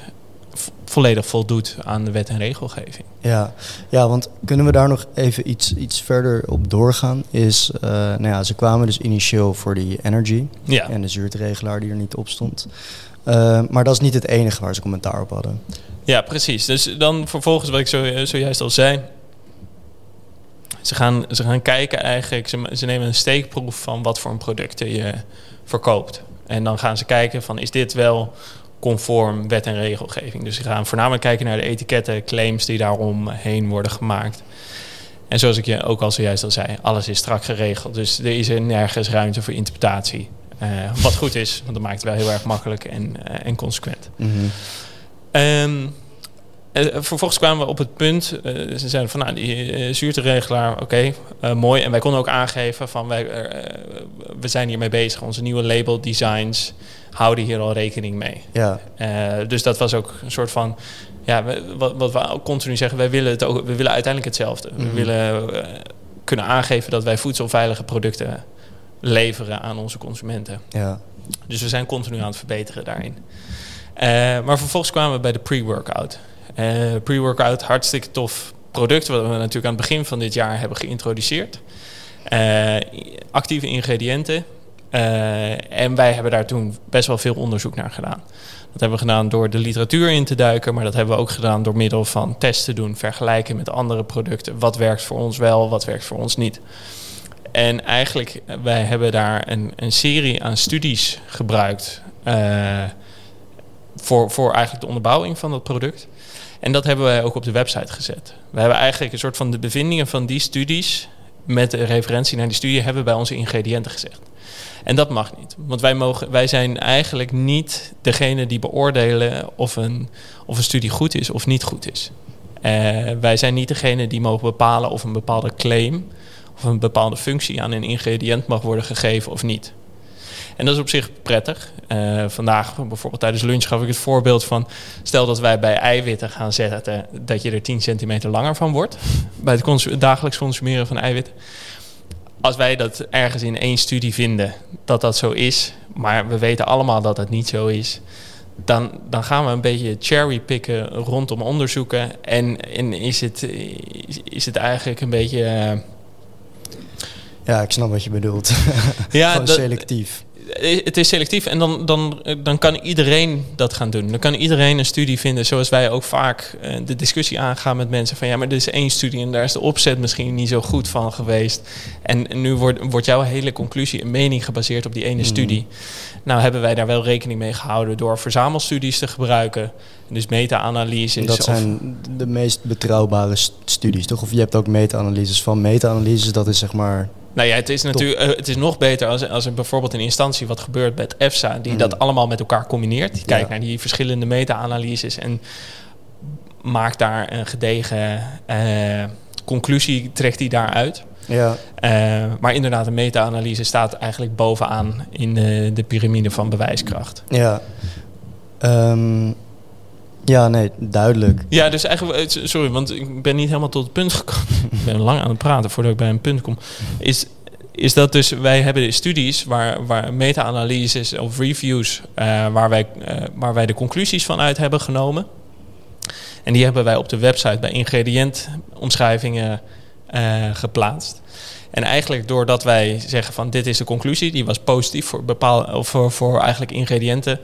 volledig voldoet aan de wet en regelgeving. Ja, ja want kunnen we daar nog even iets, iets verder op doorgaan? Is, uh, nou ja, ze kwamen dus initieel voor die energy ja. en de zuurteregelaar die er niet op stond. Uh, maar dat is niet het enige waar ze commentaar op hadden. Ja, precies. Dus dan vervolgens wat ik zo, zojuist al zei. Ze gaan, ze gaan kijken eigenlijk, ze, ze nemen een steekproef van wat voor een producten je verkoopt. En dan gaan ze kijken van is dit wel conform wet en regelgeving. Dus ze gaan voornamelijk kijken naar de etiketten, claims die daaromheen worden gemaakt. En zoals ik je ook al zojuist al zei, alles is strak geregeld. Dus er is er nergens ruimte voor interpretatie. Uh, wat goed is, want dat maakt het wel heel erg makkelijk en, uh, en consequent. Mm -hmm. um, uh, vervolgens kwamen we op het punt, ze zeiden van nou, die zuurteregelaar, oké, okay, mooi. En wij konden ook aangeven van wij, we zijn hiermee bezig. Onze nieuwe label designs houden hier al rekening mee. Ja. Uh, dus dat was ook een soort van. Ja, wat, wat we ook continu zeggen, wij willen, het ook, we willen uiteindelijk hetzelfde. Mm -hmm. We willen uh, kunnen aangeven dat wij voedselveilige producten leveren aan onze consumenten. Ja. Dus we zijn continu aan het verbeteren daarin. Uh, maar vervolgens kwamen we bij de pre-workout. Pre-workout, hartstikke tof product, wat we natuurlijk aan het begin van dit jaar hebben geïntroduceerd. actieve ingrediënten, uh, en wij hebben daar toen best wel veel onderzoek naar gedaan. Dat hebben we gedaan door de literatuur in te duiken, maar dat hebben we ook gedaan door middel van testen doen, vergelijken met andere producten. Wat werkt voor ons wel, wat werkt voor ons niet. En eigenlijk, wij hebben daar een, een serie aan studies gebruikt voor, voor eigenlijk de onderbouwing van dat product. En dat hebben wij ook op de website gezet. We hebben eigenlijk een soort van de bevindingen van die studies met referentie naar die studie hebben bij onze ingrediënten gezegd. En dat mag niet. Want wij, mogen, wij zijn eigenlijk niet degene die beoordelen of een, of een studie goed is of niet goed is. Uh, wij zijn niet degene die mogen bepalen of een bepaalde claim of een bepaalde functie aan een ingrediënt mag worden gegeven of niet. En dat is op zich prettig. Uh, vandaag bijvoorbeeld tijdens lunch gaf ik het voorbeeld van... stel dat wij bij eiwitten gaan zetten dat je er 10 centimeter langer van wordt... bij het, consu dagelijks consumeren van eiwitten als wij dat ergens in één studie vinden dat dat zo is, maar we weten allemaal dat het niet zo is, dan, dan gaan we een beetje cherrypicken rondom onderzoeken. En, en is, het, is het eigenlijk een beetje. Uh... Ja, ik snap wat je bedoelt. ja, dat, selectief. Het is selectief en dan, dan, dan kan iedereen dat gaan doen. Dan kan iedereen een studie vinden, zoals wij ook vaak uh, de discussie aangaan met mensen van ja, maar dit is één studie en daar is de opzet misschien niet zo goed van geweest. En, en nu wordt, wordt jouw hele conclusie een mening gebaseerd op die ene mm. studie. Nou hebben wij daar wel rekening mee gehouden door verzamelstudies te gebruiken. Dus meta-analyses. Dat zijn de meest betrouwbare studies, toch? Of je hebt ook meta-analyses van meta-analyses, dat is zeg maar nou ja, het is natuurlijk uh, het is nog beter als, als er bijvoorbeeld een instantie wat gebeurt met EFSA, die mm. dat allemaal met elkaar combineert. Die kijkt ja. naar die verschillende meta-analyses en maakt daar een gedegen uh, conclusie, trekt die daaruit. Ja. Uh, maar inderdaad, een meta-analyse staat eigenlijk bovenaan in de, de piramide van bewijskracht. Ja. Um, ja, nee, duidelijk. Ja, dus eigenlijk, sorry, want ik ben niet helemaal tot het punt gekomen. ik ben lang aan het praten voordat ik bij een punt kom. Is, is dat dus, wij hebben studies waar, waar meta-analyses of reviews, uh, waar, wij, uh, waar wij de conclusies van uit hebben genomen. En die hebben wij op de website bij ingrediëntomschrijvingen geplaatst. En eigenlijk doordat wij zeggen van dit is de conclusie, die was positief voor, bepaal, of voor, voor eigenlijk ingrediënten.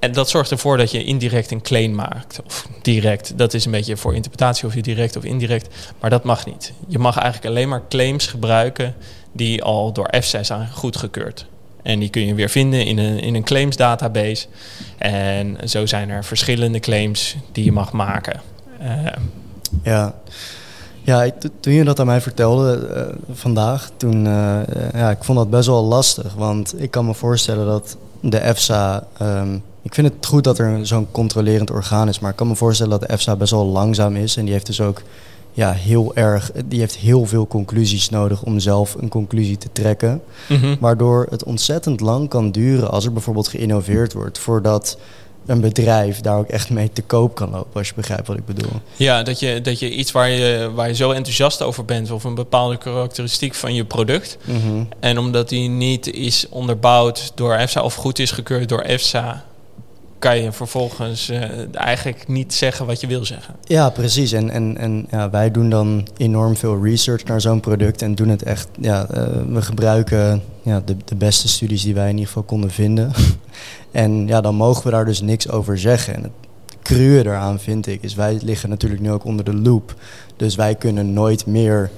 En dat zorgt ervoor dat je indirect een claim maakt. Of direct. Dat is een beetje voor interpretatie of je direct of indirect. Maar dat mag niet. Je mag eigenlijk alleen maar claims gebruiken die al door EFSA zijn goedgekeurd. En die kun je weer vinden in een, in een claims database. En zo zijn er verschillende claims die je mag maken. Uh, ja. Ja, toen je dat aan mij vertelde uh, vandaag, toen, uh, ja, ik vond dat best wel lastig. Want ik kan me voorstellen dat de EFSA, um, ik vind het goed dat er zo'n controlerend orgaan is, maar ik kan me voorstellen dat de EFSA best wel langzaam is. En die heeft dus ook ja, heel erg, die heeft heel veel conclusies nodig om zelf een conclusie te trekken. Mhm. Waardoor het ontzettend lang kan duren als er bijvoorbeeld geïnnoveerd wordt voordat een bedrijf daar ook echt mee te koop kan lopen, als je begrijpt wat ik bedoel. Ja, dat je, dat je iets waar je, waar je zo enthousiast over bent, of een bepaalde karakteristiek van je product. Mhm. En omdat die niet is onderbouwd door EFSA of goed is gekeurd door EFSA, kan je vervolgens uh, eigenlijk niet zeggen wat je wil zeggen. Ja, precies. En, en, en ja, wij doen dan enorm veel research naar zo'n product en doen het echt. Ja, uh, we gebruiken ja, de, de beste studies die wij in ieder geval konden vinden. en ja, dan mogen we daar dus niks over zeggen. En het cruwe eraan vind ik, is wij liggen natuurlijk nu ook onder de loop. Dus wij kunnen nooit meer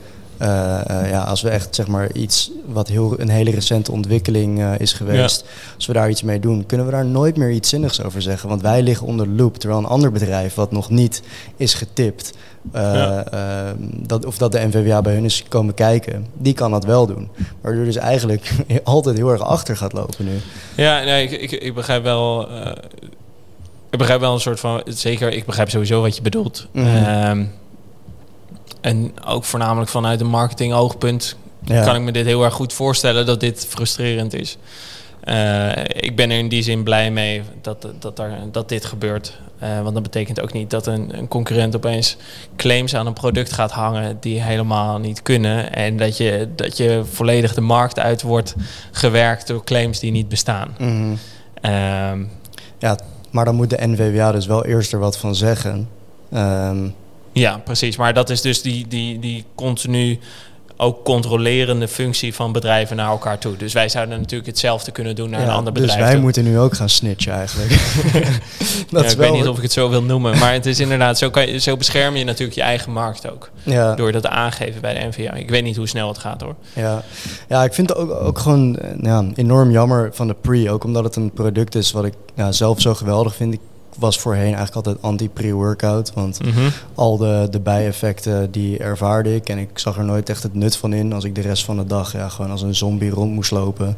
uh, uh, ja, als we echt zeg maar iets wat heel een hele recente ontwikkeling uh, is geweest, ja. als we daar iets mee doen, kunnen we daar nooit meer iets zinnigs over zeggen. Want wij liggen onder de loop, terwijl een ander bedrijf wat nog niet is getipt, ja. dat, of dat de NVWA bij hun is komen kijken, die kan dat wel doen. Waardoor dus eigenlijk altijd heel erg achter gaat lopen nu. Ja, nee, ik, ik, ik begrijp wel. ik begrijp wel een soort van. Zeker, ik begrijp sowieso wat je bedoelt. Mm en ook voornamelijk vanuit een marketing oogpunt ja. kan ik me dit heel erg goed voorstellen dat dit frustrerend is. Uh, ik ben er in die zin blij mee dat, dat, dat dit gebeurt. Uh, want dat betekent ook niet dat een, een, concurrent opeens claims aan een product gaat hangen die helemaal niet kunnen. En dat je, dat je volledig de markt uit wordt gewerkt door claims die niet bestaan. Mm -hmm. uh, ja, maar dan moet de NVWA dus wel eerst er wat van zeggen. Um, ja, precies. Maar dat is dus die, die, die continu ook controlerende functie van bedrijven naar elkaar toe. Dus wij zouden natuurlijk hetzelfde kunnen doen naar ja, een ander dus bedrijf. Dus wij toe. moeten nu ook gaan snitchen eigenlijk. ja, ik weet niet of ik het zo wil noemen. Maar het is inderdaad, zo, kan je, zo bescherm je natuurlijk je eigen markt ook. Ja. Door dat aangeven bij de NVA. Ik weet niet hoe snel het gaat hoor. Ja, ja ik vind het ook, ook gewoon ja, enorm jammer van de pre. Ook omdat het een product is wat ik ja, zelf zo geweldig vind. Ik was voorheen eigenlijk altijd anti-pre-workout. Want Mm -hmm. al de, de bijeffecten die ervaarde ik. En ik zag er nooit echt het nut van in. Als ik de rest van de dag ja, gewoon als een zombie rond moest lopen.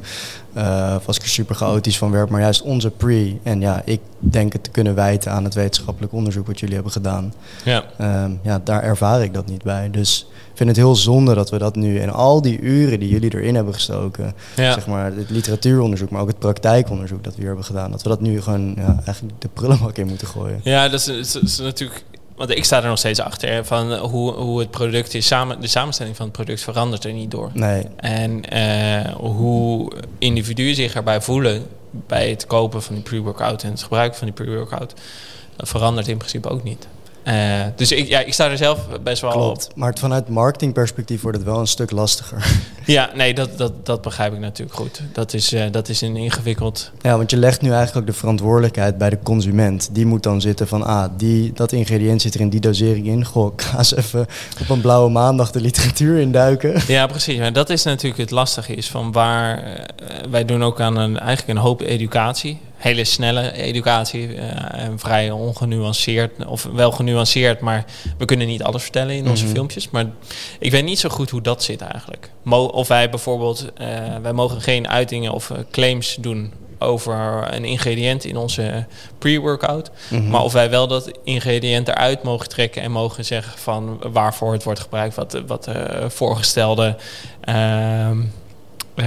Uh, was ik er super chaotisch van werd. Maar juist onze pre. En ja, ik denk het te kunnen wijten aan het wetenschappelijk onderzoek wat jullie hebben gedaan. Ja. Um, ja, daar ervaar ik dat niet bij. Dus ik vind het heel zonde dat we dat nu en al die uren die jullie erin hebben gestoken, ja. zeg maar het literatuuronderzoek, maar ook het praktijkonderzoek dat we hier hebben gedaan, dat we dat nu gewoon ja, eigenlijk de prullenbak in moeten gooien. Ja, dat is, dat is natuurlijk. Want ik sta er nog steeds achter van hoe, hoe het product is. Samen, de samenstelling van het product verandert er niet door. Nee. En uh, hoe individuen zich erbij voelen bij het kopen van die pre-workout en het gebruiken van die pre-workout, dat verandert in principe ook niet. Uh, dus ik, ja, ik sta er zelf best wel Klopt. Maar vanuit marketingperspectief wordt het wel een stuk lastiger. Ja, nee, dat, dat, dat begrijp ik natuurlijk goed. Dat is, uh, dat is een ingewikkeld... Ja, want je legt nu eigenlijk de verantwoordelijkheid bij de consument. Die moet dan zitten van, ah, die, dat ingrediënt zit er in die dosering in. Goh, ik ga eens even op een blauwe maandag de literatuur induiken. Ja, precies. Maar dat is natuurlijk het lastige is van waar... Uh, wij doen ook aan een, eigenlijk een hoop educatie hele snelle educatie uh, en vrij ongenuanceerd, of wel genuanceerd, maar we kunnen niet alles vertellen in onze Mhm. filmpjes. Maar ik weet niet zo goed hoe dat zit eigenlijk. Mo of wij bijvoorbeeld, uh, wij mogen geen uitingen of uh, claims doen over een ingrediënt in onze pre-workout. Mhm. Maar of wij wel dat ingrediënt eruit mogen trekken en mogen zeggen van waarvoor het wordt gebruikt, wat, wat de voorgestelde ehm, uh,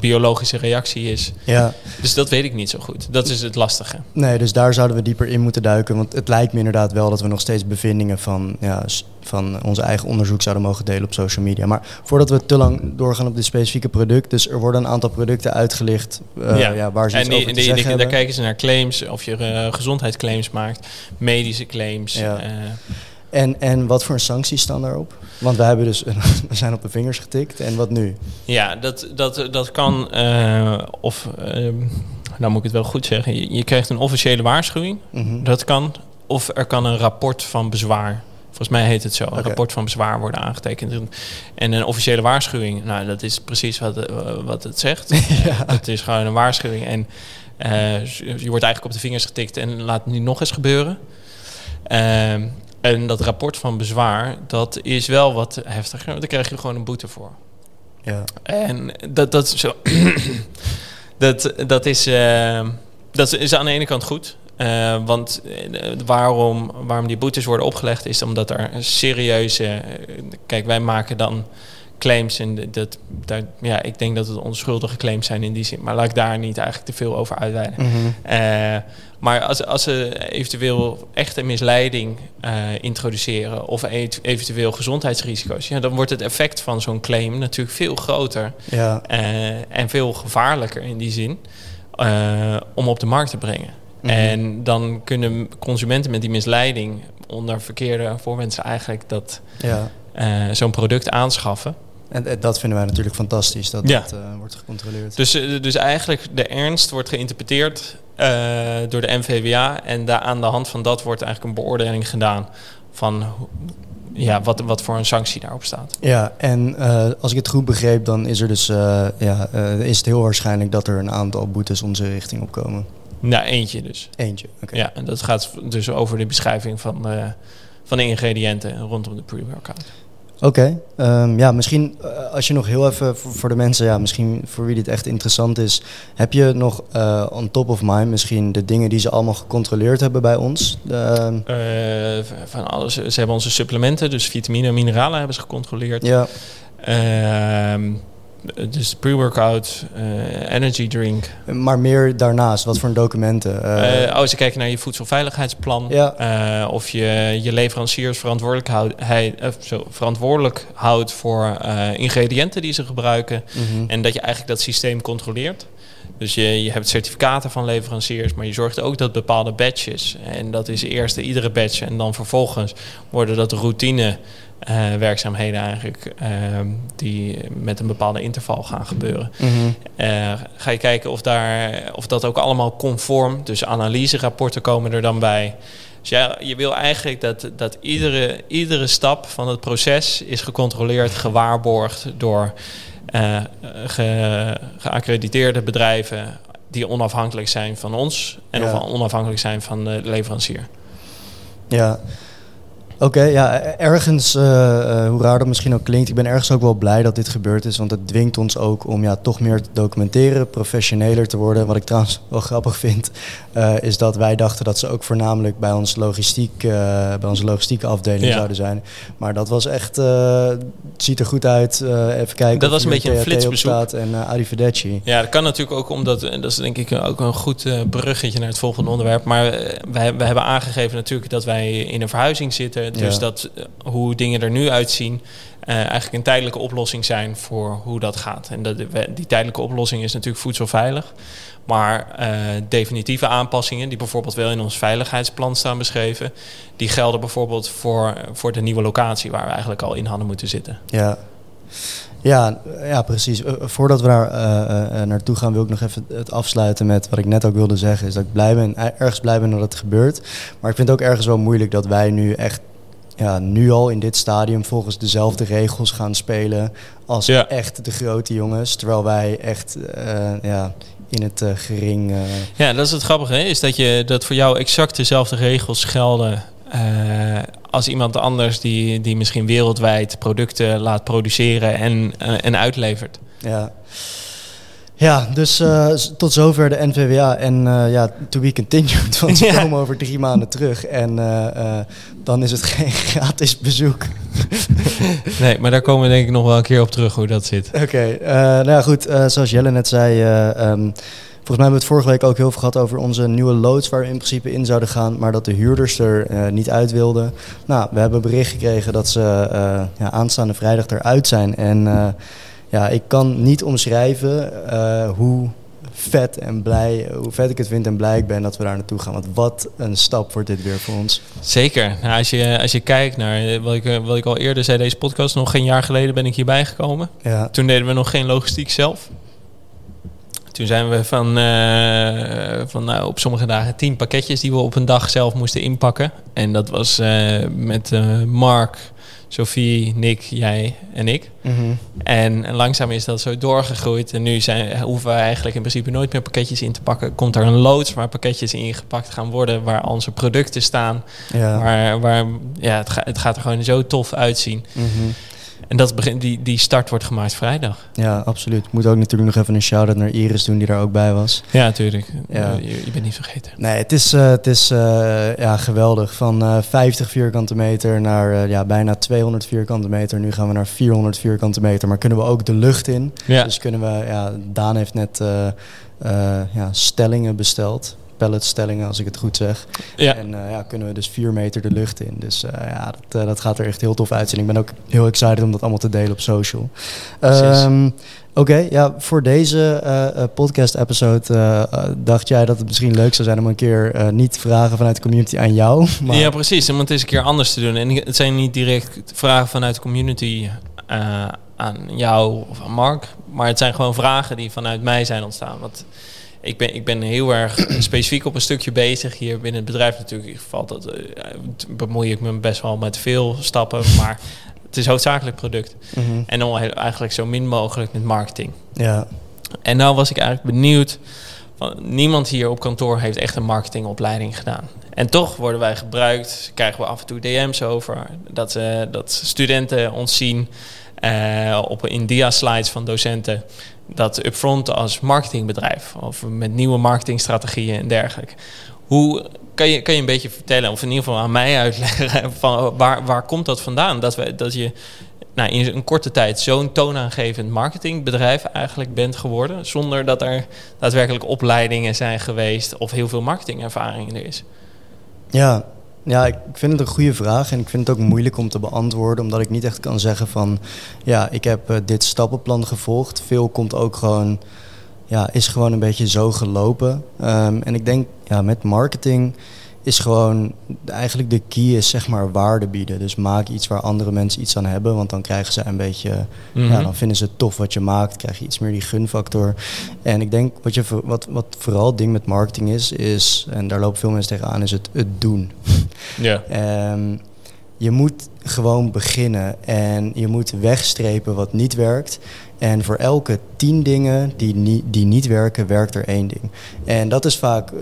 biologische reactie is. Ja. Dus dat weet ik niet zo goed. Dat is het lastige. Nee, dus daar zouden we dieper in moeten duiken. Want het lijkt me inderdaad wel dat we nog steeds bevindingen van, ja, van onze eigen onderzoek zouden mogen delen op social media. Maar voordat we te lang doorgaan op dit specifieke product, dus er worden een aantal producten uitgelicht uh, ja. ja. waar ze en iets die, over die, die. Daar kijken ze naar claims, of je uh, gezondheidsclaims maakt, medische claims. Ja. En, en wat voor sancties staan daarop? Want we hebben dus we zijn op de vingers getikt. En wat nu? Ja, dat, dat, dat kan. Uh, of uh, nou moet ik het wel goed zeggen. Je, je krijgt een officiële waarschuwing. Mm -hmm. Dat kan. Of er kan een rapport van bezwaar. Volgens mij heet het zo. Een rapport van bezwaar worden aangetekend. En een officiële waarschuwing. Nou, dat is precies wat, uh, wat het zegt. ja. Het is gewoon een waarschuwing. En je wordt eigenlijk op de vingers getikt. En laat het nu nog eens gebeuren. Uh, En dat rapport van bezwaar, dat is wel wat heftiger. Want daar krijg je gewoon een boete voor. Ja. En dat, dat, is zo, dat, dat, is, uh, dat is aan de ene kant goed. Uh, want uh, waarom, waarom die boetes worden opgelegd is omdat er serieuze... kijk, wij maken dan claims en dat, ja, ik denk dat het onschuldige claims zijn in die zin. Maar laat ik daar niet eigenlijk te veel over uitweiden. Uh, maar als, als ze eventueel echte misleiding uh, introduceren of eventueel gezondheidsrisico's, ja, dan wordt het effect van zo'n claim natuurlijk veel groter ja. uh, en veel gevaarlijker in die zin om op de markt te brengen. Mhm. En dan kunnen consumenten met die misleiding onder verkeerde voorwensen eigenlijk dat Ja. zo'n product aanschaffen. En, en dat vinden wij natuurlijk fantastisch, dat Ja. dat eh, wordt gecontroleerd. Dus, eh, dus eigenlijk de ernst wordt geïnterpreteerd eh, door de NVWA. En daar aan de hand van dat wordt eigenlijk een beoordeling gedaan van ja, wat, wat voor een sanctie daarop staat. Ja, en eh, als ik het goed begreep, dan is er dus eh, ja, eh, is het heel waarschijnlijk dat er een aantal boetes onze richting opkomen. Nou, eentje dus. Eentje. Oké. Ja, en dat gaat dus over de beschrijving van, eh, van de ingrediënten rondom de pre-workout. Oké, ehm, ja, misschien eh, als je nog heel even voor, voor de mensen, ja, misschien voor wie dit echt interessant is, heb je nog eh, on top of mind misschien de dingen die ze allemaal gecontroleerd hebben bij ons? De, ehm, Eh, van alles. Ze hebben onze supplementen, dus vitamine en mineralen hebben ze gecontroleerd. ja, Ehm, dus pre-workout, eh, energy drink. maar meer daarnaast, wat voor documenten? Oh, ze kijken naar je voedselveiligheidsplan. Ja. Eh, of je je leveranciers verantwoordelijk, houd, hij, eh, zo, verantwoordelijk houdt voor ingrediënten die ze gebruiken. mhm. En dat je eigenlijk dat systeem controleert. Dus je, je hebt certificaten van leveranciers, maar je zorgt ook dat bepaalde batches. En dat is eerst de iedere batch. En dan vervolgens worden dat routine eh, werkzaamheden eigenlijk. ehm, die met een bepaalde interval gaan gebeuren. Mhm. Eh, ga je kijken of, daar, of dat ook allemaal conform, dus analyserapporten komen er dan bij. Dus ja, je wil eigenlijk dat, dat iedere, iedere stap van het proces is gecontroleerd, gewaarborgd door eh, ge, geaccrediteerde bedrijven die onafhankelijk zijn van ons en Ja. of onafhankelijk zijn van de leverancier. Ja. Oké, ja, ergens, eh, eh, hoe raar dat misschien ook klinkt, ik ben ergens ook wel blij dat dit gebeurd is, want het dwingt ons ook om ja, toch meer te documenteren, professioneler te worden. Wat ik trouwens wel grappig vind, eh, is dat wij dachten dat ze ook voornamelijk bij, ons logistiek, bij onze logistieke afdeling Ja. zouden zijn. Maar dat was echt, het ziet er goed uit. Even kijken Dat was een beetje een flitsbezoek. en uh, arrivederci. Ja, dat kan natuurlijk ook omdat, en dat is denk ik ook een goed bruggetje naar het volgende onderwerp. Maar wij, wij hebben aangegeven natuurlijk dat wij in een verhuizing zitten. Dus Ja. dat eh, hoe dingen er nu uitzien, eh, eigenlijk een tijdelijke oplossing zijn voor hoe dat gaat. En dat, die tijdelijke oplossing is natuurlijk voedselveilig. Maar eh, definitieve aanpassingen, die bijvoorbeeld wel in ons veiligheidsplan staan beschreven, die gelden bijvoorbeeld voor, voor de nieuwe locatie waar we eigenlijk al in hadden moeten zitten. Ja. Ja, ja, precies. Eh, voordat we daar eh, eh, naartoe gaan, wil ik nog even het afsluiten met wat ik net ook wilde zeggen. Is dat ik blij ben, er- ergens blij ben dat het gebeurt. Maar ik vind het ook ergens wel moeilijk dat wij nu echt, ja, nu al in dit stadium volgens dezelfde regels gaan spelen als Ja. echt de grote jongens. Terwijl wij echt, eh, ja, in het eh, gering. eh, Ja, dat is het grappige, hè? is dat, je, dat voor jou exact dezelfde regels gelden als iemand anders die, die misschien wereldwijd producten laat produceren en, en uitlevert. Ja. Ja, dus eh, tot zover de NVWA. En eh, ja, to be continued. Want we Ja. komen over drie maanden terug. En eh, dan is het geen gratis bezoek. Nee, maar daar komen we denk ik nog wel een keer op terug hoe dat zit. Oké, nou ja, goed. zoals Jelle net zei... eh, ehm, volgens mij hebben we het vorige week ook heel veel gehad over onze nieuwe loods... waar we in principe in zouden gaan, maar dat de huurders er niet uit wilden. Nou, we hebben bericht gekregen dat ze ja, aanstaande vrijdag eruit zijn. En ja, ik kan niet omschrijven eh, hoe vet en blij, hoe vet ik het vind en blij ik ben dat we daar naartoe gaan. Want wat een stap wordt dit weer voor ons. Zeker. Nou, als, je, als je kijkt naar eh, wat ik, eh, wat ik al eerder zei, deze podcast, nog geen jaar geleden ben ik hierbij gekomen. Ja, Toen deden we nog geen logistiek zelf. Toen zijn we van, van nou, op sommige dagen tien pakketjes die we op een dag zelf moesten inpakken. En dat was met Mark, Sophie, Nick, jij en ik. Mhm. En, en langzaam is dat zo doorgegroeid. En nu zijn, hoeven we eigenlijk in principe nooit meer pakketjes in te pakken. Komt er een loods waar pakketjes in gepakt gaan worden, waar onze producten staan. Ja. Waar, waar ja, het, ga- het gaat er gewoon zo tof uitzien. Mhm. En dat begin, die, die start wordt gemaakt vrijdag. ja, absoluut. Moet ook natuurlijk nog even een shout-out naar Iris doen, die daar ook bij was. Ja, natuurlijk. Ja. Je, je bent niet vergeten. Nee, het is, eh, het is eh, ja, geweldig. Van eh 50 vierkante meter naar eh, ja, bijna 200 vierkante meter. Nu gaan we naar 400 vierkante meter. Maar kunnen we ook de lucht in? Ja. Dus kunnen we, ja, Daan heeft net eh, eh, ja, stellingen besteld. Palletstellingen, als ik het goed zeg. Ja. En eh, ja, kunnen we dus 4 meter de lucht in. Dus eh, ja, dat, eh, dat gaat er echt heel tof uitzien. Ik ben ook heel excited om dat allemaal te delen op social. Ehm, Oké, ja, voor deze podcast-episode dacht jij dat het misschien leuk zou zijn om een keer niet vragen vanuit de community aan jou. Maar, Ja, precies. Om het eens een keer anders te doen. En het zijn niet direct vragen vanuit de community aan jou of aan Mark. Maar het zijn gewoon vragen die vanuit mij zijn ontstaan. Want ik ben, ik ben heel erg specifiek op een stukje bezig hier binnen het bedrijf. Natuurlijk valt dat, eh, bemoei ik me best wel met veel stappen. Maar het is hoofdzakelijk product. Mhm. En dan eigenlijk zo min mogelijk met marketing. ja. En nou was ik eigenlijk benieuwd. Van, niemand hier op kantoor heeft echt een marketingopleiding gedaan. En toch worden wij gebruikt, krijgen we af en toe DM's over. Dat, eh, dat studenten ons zien eh, op, in dia-slides van docenten. Dat Upfront als marketingbedrijf of met nieuwe marketingstrategieën en dergelijke. Hoe kan je, kan je een beetje vertellen, of in ieder geval aan mij uitleggen, van waar, waar komt dat vandaan? Dat, we, dat je nou, in een korte tijd zo'n toonaangevend marketingbedrijf eigenlijk bent geworden, zonder dat er daadwerkelijk opleidingen zijn geweest of heel veel marketingervaring er is. Ja. Ja, ik vind het een goede vraag en ik vind het ook moeilijk om te beantwoorden, omdat ik niet echt kan zeggen van, ja, ik heb eh, dit stappenplan gevolgd. Veel komt ook gewoon, ja, is gewoon een beetje zo gelopen. Ehm, en ik denk, ja, met marketing is gewoon, eigenlijk de key is zeg maar waarde bieden. Dus maak iets waar andere mensen iets aan hebben, want dan krijgen ze een beetje, Mhm. ja, dan vinden ze het tof wat je maakt, krijg je iets meer die gunfactor. En ik denk, wat, je, voor- wat, wat vooral het ding met marketing is, is, en daar lopen veel mensen tegenaan, is het, het doen. Ja. Ehm, je moet gewoon beginnen en je moet wegstrepen wat niet werkt. En voor elke tien dingen die, niet die niet werken, werkt er één ding. En dat is vaak, eh,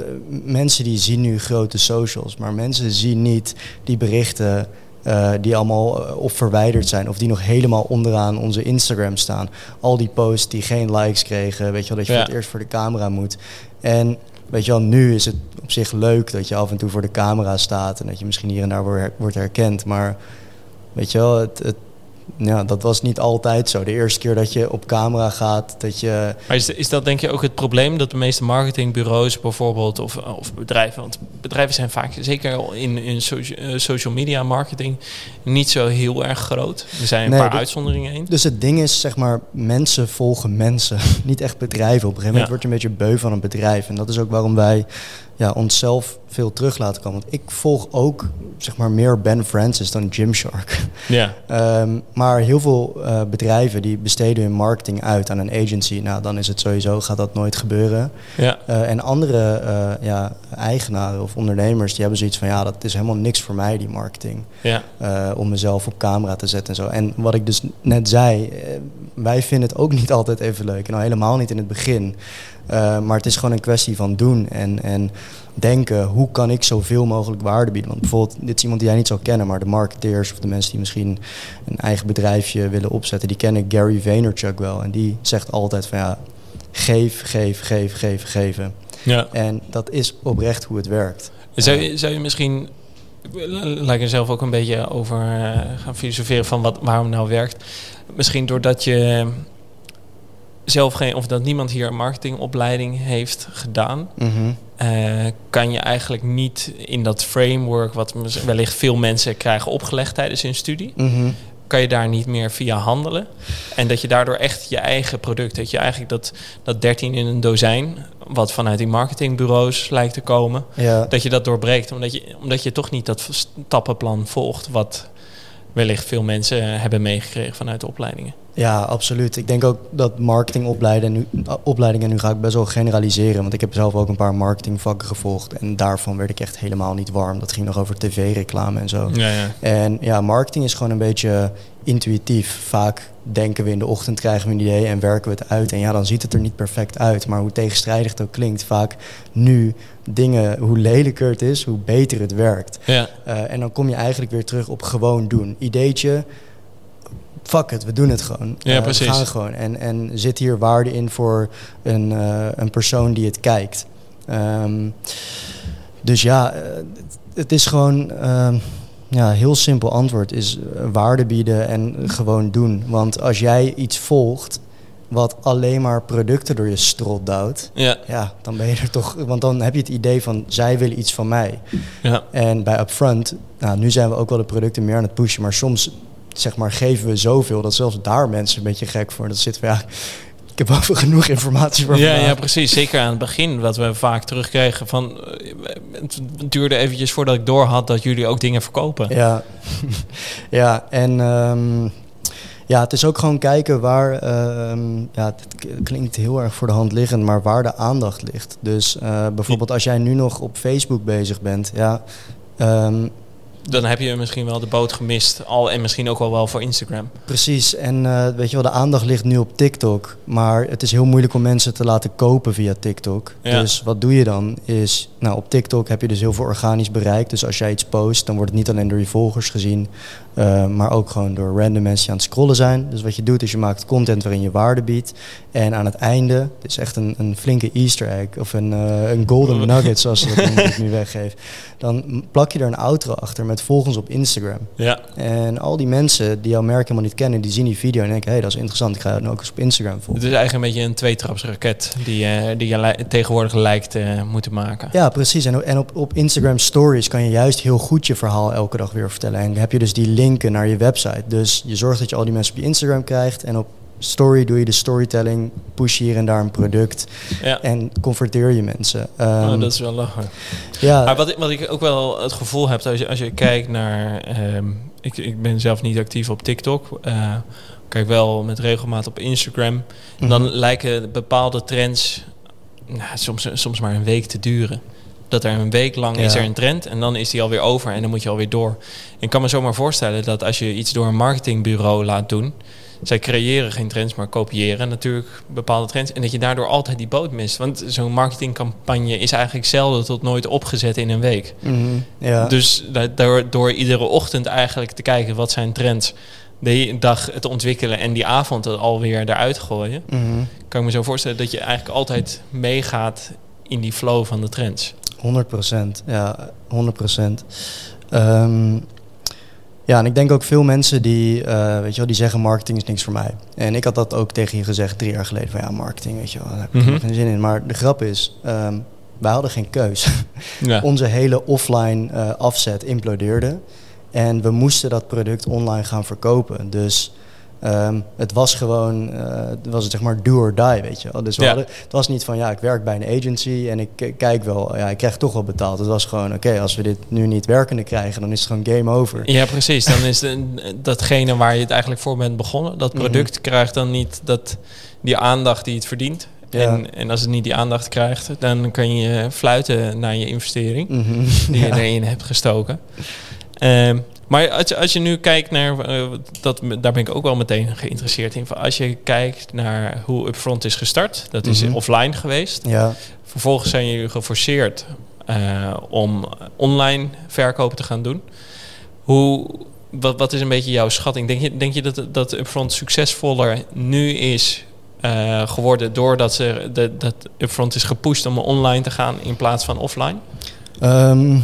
mensen die zien nu grote socials, maar mensen zien niet die berichten eh, die allemaal eh, of verwijderd zijn of die nog helemaal onderaan onze Instagram staan. Al die posts die geen likes kregen, weet je wel, dat je Ja. voor het eerst voor de camera moet. En weet je wel, nu is het op zich leuk dat je af en toe voor de camera staat en dat je misschien hier en daar wordt her- wordt herkend. Maar weet je wel, het, het, ja, dat was niet altijd zo. De eerste keer dat je op camera gaat, dat je... Maar is, is dat denk je ook het probleem dat de meeste marketingbureaus bijvoorbeeld of, of bedrijven, want bedrijven zijn vaak zeker in, in eh, social media marketing niet zo heel erg groot. Er zijn een Nee, paar dat- uitzonderingen in. Dus het ding is, zeg maar, mensen volgen mensen, niet echt bedrijven. Op een gegeven moment Ja. word je een beetje beu van een bedrijf. En dat is ook waarom wij ja, onszelf veel terug laten komen. Want ik volg ook, zeg maar, meer Ben Francis dan Gymshark. Ja. Ehm, maar heel veel eh, bedrijven die besteden hun marketing uit aan een agency. Nou, dan is het sowieso, gaat dat nooit gebeuren. Ja. Eh, en andere eh, ja, eigenaren of ondernemers, die hebben zoiets van... ja, dat is helemaal niks voor mij, die marketing. Ja. om mezelf op camera te zetten en zo. En wat ik dus net zei, wij vinden het ook niet altijd even leuk. En al helemaal niet in het begin. Eh, maar het is gewoon een kwestie van doen en, en denken... hoe kan ik zoveel mogelijk waarde bieden? Want bijvoorbeeld, dit is iemand die jij niet zou kennen... maar de marketeers of de mensen die misschien een eigen bedrijfje willen opzetten... die kennen Gary Vaynerchuk wel. En die zegt altijd van ja, geef, geef, geef, geef, geven. ja. En dat is oprecht hoe het werkt. Zou je, zou je misschien, laat ik er zelf ook een beetje over eh, gaan filosoferen van wat, waarom het nou werkt. Misschien doordat je zelf geen, of dat niemand hier een marketingopleiding heeft gedaan, Mhm. eh, kan je eigenlijk niet in dat framework, wat wellicht veel mensen krijgen opgelegd tijdens hun studie, Mhm. kan je daar niet meer via handelen. En dat je daardoor echt je eigen product, dat je eigenlijk dat, dat 13 in een dozijn, wat vanuit die marketingbureaus lijkt te komen, Ja. dat je dat doorbreekt. Omdat je, omdat je toch niet dat stappenplan volgt wat wellicht veel mensen hebben meegekregen vanuit de opleidingen. Ja, absoluut. Ik denk ook dat marketingopleidingen, nu, opleidingen, nu ga ik best wel generaliseren, want ik heb zelf ook een paar marketingvakken gevolgd en daarvan werd ik echt helemaal niet warm. Dat ging nog over tv-reclame en zo. Ja, ja. En ja, marketing is gewoon een beetje intuïtief. Vaak denken we in de ochtend, krijgen we een idee en werken we het uit. En ja, dan ziet het er niet perfect uit. Maar hoe tegenstrijdig het ook klinkt, vaak nu dingen, hoe lelijker het is, hoe beter het werkt. Ja. Uh, en dan kom je eigenlijk weer terug op gewoon doen. Ideetje, fuck het, we doen het gewoon. Ja, Uh, precies. We gaan gewoon. En, en zit hier waarde in voor een, uh, een persoon die het kijkt. Um, dus ja, het, het, is gewoon... ja, heel simpel antwoord is waarde bieden en gewoon doen. Want als jij iets volgt wat alleen maar producten door je strot duwt, ja. ja, dan ben je er toch. Want dan heb je het idee van zij willen iets van mij. Ja. En bij Upfront, nou, nu zijn we ook wel de producten meer aan het pushen, maar soms zeg maar geven we zoveel dat zelfs daar mensen een beetje gek voor. Dat zit van ja. Ik heb wel genoeg informatie voor ja, ja, precies. Zeker aan het begin, wat we vaak terugkregen van... Het duurde eventjes voordat ik door had dat jullie ook dingen verkopen. Ja, ja en um, ja, het is ook gewoon kijken waar... Um, ja, het klinkt heel erg voor de hand liggend, maar waar de aandacht ligt. Dus uh, bijvoorbeeld als jij nu nog op Facebook bezig bent, ja... Um, dan heb je misschien wel de boot gemist. Al en misschien ook wel wel voor Instagram. Precies. En uh, weet je wel, de aandacht ligt nu op TikTok. Maar het is heel moeilijk om mensen te laten kopen via TikTok. Ja. Dus wat doe je dan? Is, nou, op TikTok heb je dus heel veel organisch bereik. Dus als jij iets post, dan wordt het niet alleen door je volgers gezien. Uh, maar ook gewoon door random mensen die aan het scrollen zijn. Dus wat je doet, is je maakt content waarin je waarde biedt. En aan het einde, het is echt een, een flinke easter egg. Of een, uh, een golden nugget, zoals ze dat nu weggeven. Dan plak je er een outro achter met volgens op Instagram. Ja. En al die mensen die jouw merk helemaal niet kennen, die zien die video en denken, hé, hey, dat is interessant, ik ga het ook eens op Instagram volgen. Het is eigenlijk een beetje een tweetrapsraket die, uh, die je tegenwoordig lijkt moeten maken. Ja, precies. En, en op, op Instagram Stories kan je juist heel goed je verhaal elke dag weer vertellen. En heb je dus die linken naar je website. Dus je zorgt dat je al die mensen op je Instagram krijgt en op story doe je de storytelling, push hier en daar een product ja. en converteer je mensen. Um, oh, dat is wel lachen. Ja. Maar wat, wat ik ook wel het gevoel heb als je, als je kijkt naar. Um, ik, ik ben zelf niet actief op TikTok. Uh, kijk wel met regelmaat op Instagram. Mm -hmm. Dan lijken bepaalde trends nou, soms, soms maar een week te duren. Dat er een week lang ja. is er een trend en dan is die alweer over en dan moet je alweer door. Ik kan me zomaar voorstellen dat als je iets door een marketingbureau laat doen, zij creëren geen trends, maar kopiëren natuurlijk bepaalde trends. En dat je daardoor altijd die boot mist. Want zo'n marketingcampagne is eigenlijk zelden tot nooit opgezet in een week. Mm -hmm, ja. Dus door, door iedere ochtend eigenlijk te kijken wat zijn trends. De dag het ontwikkelen en die avond het alweer eruit gooien. Mm -hmm. Kan ik me zo voorstellen dat je eigenlijk altijd meegaat in die flow van de trends. 100 procent, ja, 100 procent. Um, ja, en ik denk ook veel mensen die, uh, weet je wel, die zeggen marketing is niks voor mij. En ik had dat ook tegen je gezegd drie jaar geleden van ja, marketing, weet je wel, daar heb ik Mhm. geen zin in. Maar de grap is, um, wij hadden geen keus. Ja. Onze hele offline uh, afzet implodeerde. En we moesten dat product online gaan verkopen. Dus um, het was gewoon, uh, het was zeg maar do or die, weet je wel. Dus we Ja. hadden, het was niet van ja, ik werk bij een agency en ik kijk wel, ja, ik krijg toch wel betaald. Het was gewoon, oké, als we dit nu niet werkende krijgen, dan is het gewoon game over. Ja, precies. Dan is de, datgene waar je het eigenlijk voor bent begonnen, dat Mhm. product krijgt dan niet dat, die aandacht die het verdient. Ja. En, en als het niet die aandacht krijgt, dan kan je fluiten naar je investering Mhm. die je Ja. erin hebt gestoken. Ehm, maar als je, als je nu kijkt naar, eh, dat, daar ben ik ook wel meteen geïnteresseerd in. Als je kijkt naar hoe Upfront is gestart, dat is Mhm. offline geweest. Ja, Vervolgens zijn jullie geforceerd eh, om online verkopen te gaan doen. Hoe, wat, wat is een beetje jouw schatting? Denk je, denk je dat, dat Upfront succesvoller nu is eh, geworden doordat ze, de, dat Upfront is gepusht om online te gaan in plaats van offline? Ehm,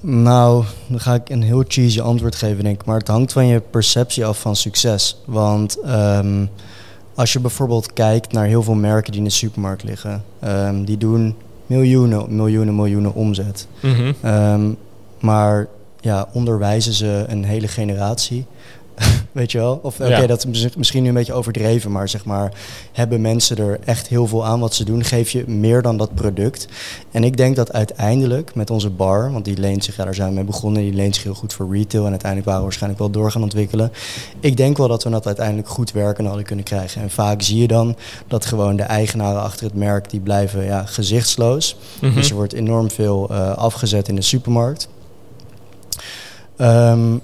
nou, dan ga ik een heel cheesy antwoord geven, denk ik. Maar het hangt van je perceptie af van succes. Want ehm, als je bijvoorbeeld kijkt naar heel veel merken die in de supermarkt liggen, ehm, die doen miljoenen, miljoenen, miljoenen omzet. Ehm, maar ja, onderwijzen ze een hele generatie. Weet je wel? Of oké, Ja. dat is misschien nu een beetje overdreven, maar zeg maar, hebben mensen er echt heel veel aan wat ze doen? Geef je meer dan dat product? En ik denk dat uiteindelijk met onze bar, want die leent zich, ja, daar zijn we mee begonnen, die leent zich heel goed voor retail en uiteindelijk waren we waarschijnlijk wel door gaan ontwikkelen. Ik denk wel dat we dat uiteindelijk goed werken hadden kunnen krijgen. En vaak zie je dan dat gewoon de eigenaren achter het merk, die blijven ja, gezichtsloos. Mhm. Dus er wordt enorm veel eh, afgezet in de supermarkt. Ehm,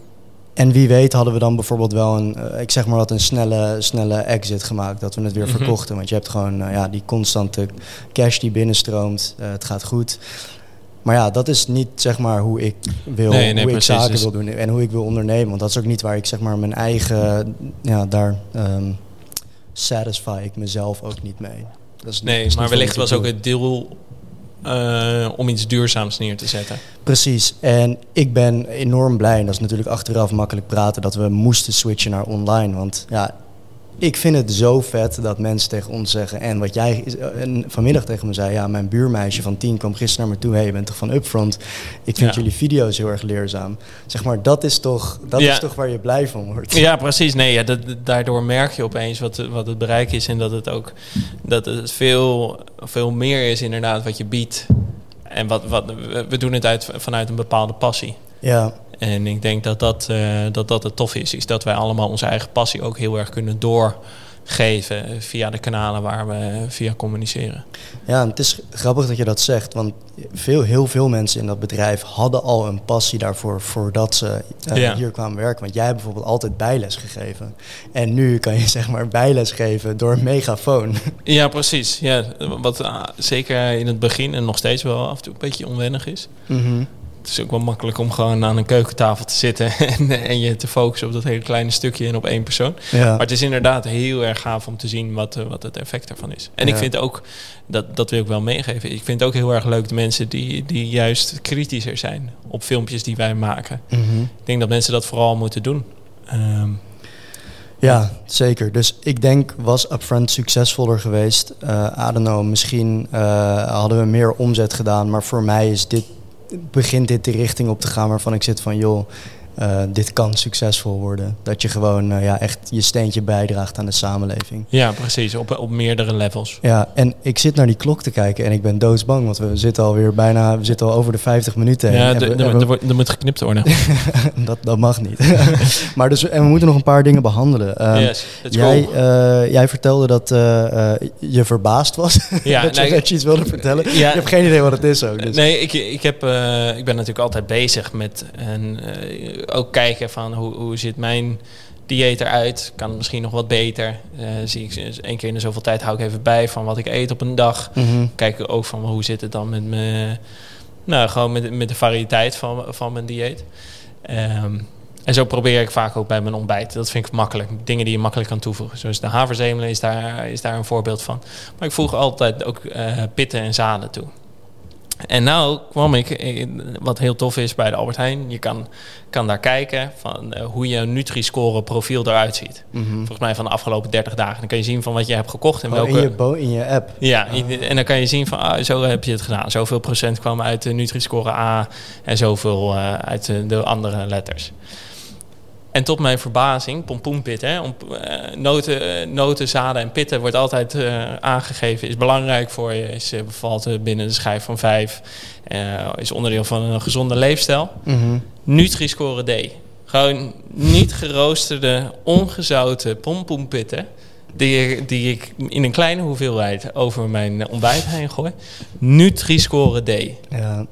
en wie weet hadden we dan bijvoorbeeld wel een, eh, ik zeg maar wat, een snelle, snelle exit gemaakt. Dat we het weer Mhm. verkochten. Want je hebt gewoon eh, ja, die constante cash die binnenstroomt. Eh, het gaat goed. Maar ja, dat is niet zeg maar hoe ik wil, Nee, nee, hoe ik zaken Dus- wil doen en hoe ik wil ondernemen. Want dat is ook niet waar ik zeg maar mijn eigen, ja, daar ehm satisfy ik mezelf ook niet mee. Dat is Nee, is maar wellicht was ook het deel eh, om iets duurzaams neer te zetten. Precies. En ik ben enorm blij, en dat is natuurlijk achteraf makkelijk praten, dat we moesten switchen naar online. Want ja, ik vind het zo vet dat mensen tegen ons zeggen. En wat jij vanmiddag tegen me zei, ja, mijn buurmeisje van tien kwam gisteren naar me toe. Hé, hey, je bent toch van Upfront? Ik vind Ja. jullie video's heel erg leerzaam. Zeg maar, dat is toch, dat Ja. is toch waar je blij van wordt. Ja, precies. Nee, ja, dat, daardoor merk je opeens wat, wat het bereik is en dat het ook dat het veel, veel meer is inderdaad wat je biedt. En wat, wat, we- we doen het uit, vanuit een bepaalde passie. Ja, En ik denk dat dat, eh, dat dat het tof is. Is dat wij allemaal onze eigen passie ook heel erg kunnen doorgeven via de kanalen waar we via communiceren. Ja, en het is grappig dat je dat zegt, want veel, heel veel mensen in dat bedrijf hadden al een passie daarvoor voordat ze eh, Ja. hier kwamen werken. Want jij hebt bijvoorbeeld altijd bijles gegeven. En nu kan je zeg maar bijles geven door een megafoon. Ja, precies. Ja, wat zeker in het begin en nog steeds wel af en toe een beetje onwennig is. Mhm. Het is ook wel makkelijk om gewoon aan een keukentafel te zitten en, en je te focussen op dat hele kleine stukje en op één persoon. Ja. Maar het is inderdaad heel erg gaaf om te zien wat, eh, wat het effect ervan is. En ik vind ook, dat, dat wil ik wel meegeven, ik vind het ook heel erg leuk de mensen die, die juist kritischer zijn op filmpjes die wij maken. Mhm. Ik denk dat mensen dat vooral moeten doen. Ehm, Ja, zeker. Dus ik denk, was Upfront succesvoller geweest? Eh I don't know, misschien eh, hadden we meer omzet gedaan. Maar voor mij is dit, begint dit de richting op te gaan waarvan ik zit van... joh, eh, dit kan succesvol worden. Dat je gewoon eh, ja, echt je steentje bijdraagt aan de samenleving. ja, precies, op, op meerdere levels. Ja, en ik zit naar die klok te kijken en ik ben doodsbang. Want we zitten alweer bijna, we zitten al over de 50 minuten heen. Ja, er moet geknipt worden. dat, dat mag niet. maar dus, en we moeten nog een paar dingen behandelen. Ehm, yes, jij, eh, jij vertelde dat je verbaasd was. Ja, dat, je, dat je iets wilde vertellen. ja. Je hebt geen idee wat het is ook. Dus. Nee, ik, ik, heb, ik ben natuurlijk altijd bezig met ook kijken van hoe, hoe zit mijn dieet eruit? Kan het misschien nog wat beter? Eh, zie ik eens één keer in de zoveel tijd hou ik even bij van wat ik eet op een dag. Mhm. Kijk ook van hoe zit het dan met mijn, nou gewoon met, met de variëteit van, van mijn dieet. Ehm, en zo probeer ik vaak ook bij mijn ontbijt. Dat vind ik makkelijk. Dingen die je makkelijk kan toevoegen. Zoals de haverzemelen is daar, is daar een voorbeeld van. Maar ik voeg altijd ook eh, pitten en zaden toe. En nou kwam ik, eh, wat heel tof is bij de Albert Heijn. Je kan, kan daar kijken van eh, hoe je Nutri-score profiel eruit ziet. Mhm. Volgens mij van de afgelopen 30 dagen. Dan kan je zien van wat je hebt gekocht en Oh, welke... in, je in je app. Ja, en dan kan je zien van ah, zo heb je het gedaan. Zoveel procent kwam uit de Nutri-score A en zoveel eh, uit de andere letters. En tot mijn verbazing, pompoenpitten, hè, om, eh, noten, eh, noten, zaden en pitten wordt altijd eh, aangegeven. Is belangrijk voor je, is, bevalt binnen de schijf van vijf. is onderdeel van een gezonde leefstijl. Mhm. Nutri-score D. Gewoon niet geroosterde, ongezouten pompoenpitten. Die, die ik in een kleine hoeveelheid over mijn ontbijt heen gooi. Nutri-score D. Ja.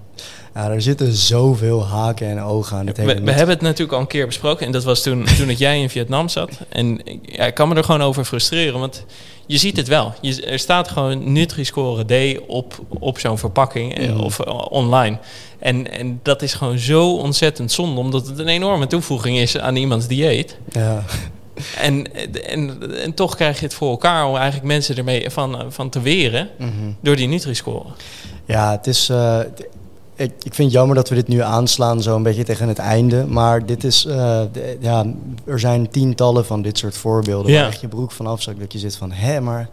Ja, er zitten zoveel haken en ogen aan hele We, hebben het natuurlijk al een keer besproken. En dat was toen, toen ik jij in Vietnam zat. En ja, ik kan me er gewoon over frustreren. Want je ziet het wel. Je, er staat gewoon Nutri-score D op, op zo'n verpakking. eh, Mhm. Of eh, online. En, en dat is gewoon zo ontzettend zonde. Omdat het een enorme toevoeging is aan iemands dieet. Ja. En, en, en toch krijg je het voor elkaar om eigenlijk mensen ermee van, van te weren Mhm. door die Nutri-score. Ja, het is. eh, ik, ik vind het jammer dat we dit nu aanslaan, zo een beetje tegen het einde. Maar dit is. eh, de- ja, er zijn tientallen van dit soort voorbeelden. Ja. Waar echt je broek van afzakt. Dat je zit van, hé, maar.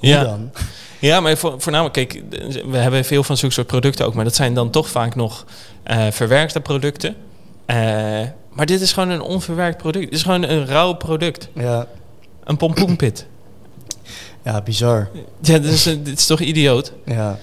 Hoe Ja. dan? Ja, maar voor, voornamelijk, kijk, we hebben veel van zulke soort producten ook, maar dat zijn dan toch vaak nog eh, verwerkte producten. Eh, Maar dit is gewoon een onverwerkt product. Het is gewoon een rauw product. Ja, Een pompoenpit. ja bizar. Ja, dit is, dit is toch idioot? Ja.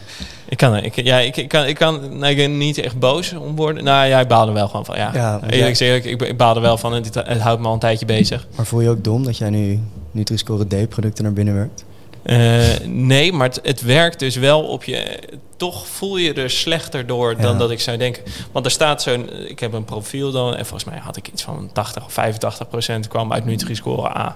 Ik kan, ik, ja, ik, ik kan, ik kan nou, ik ben niet echt boos om worden. Nou ja, ik baal er wel gewoon van. Ja, Ja, eerlijk gezegd, ik, ik baal er wel van. Het, het houdt me al een tijdje bezig. Maar voel je ook dom dat jij nu Nutri-Score D-producten naar binnen werkt? Eh, nee, maar het, het werkt dus wel op je. Toch voel je er slechter door dan dat ik zou denken. Want er staat zo'n. Ik heb een profiel dan. En volgens mij had ik iets van 80 of 85 procent kwam uit Nutri-Score A.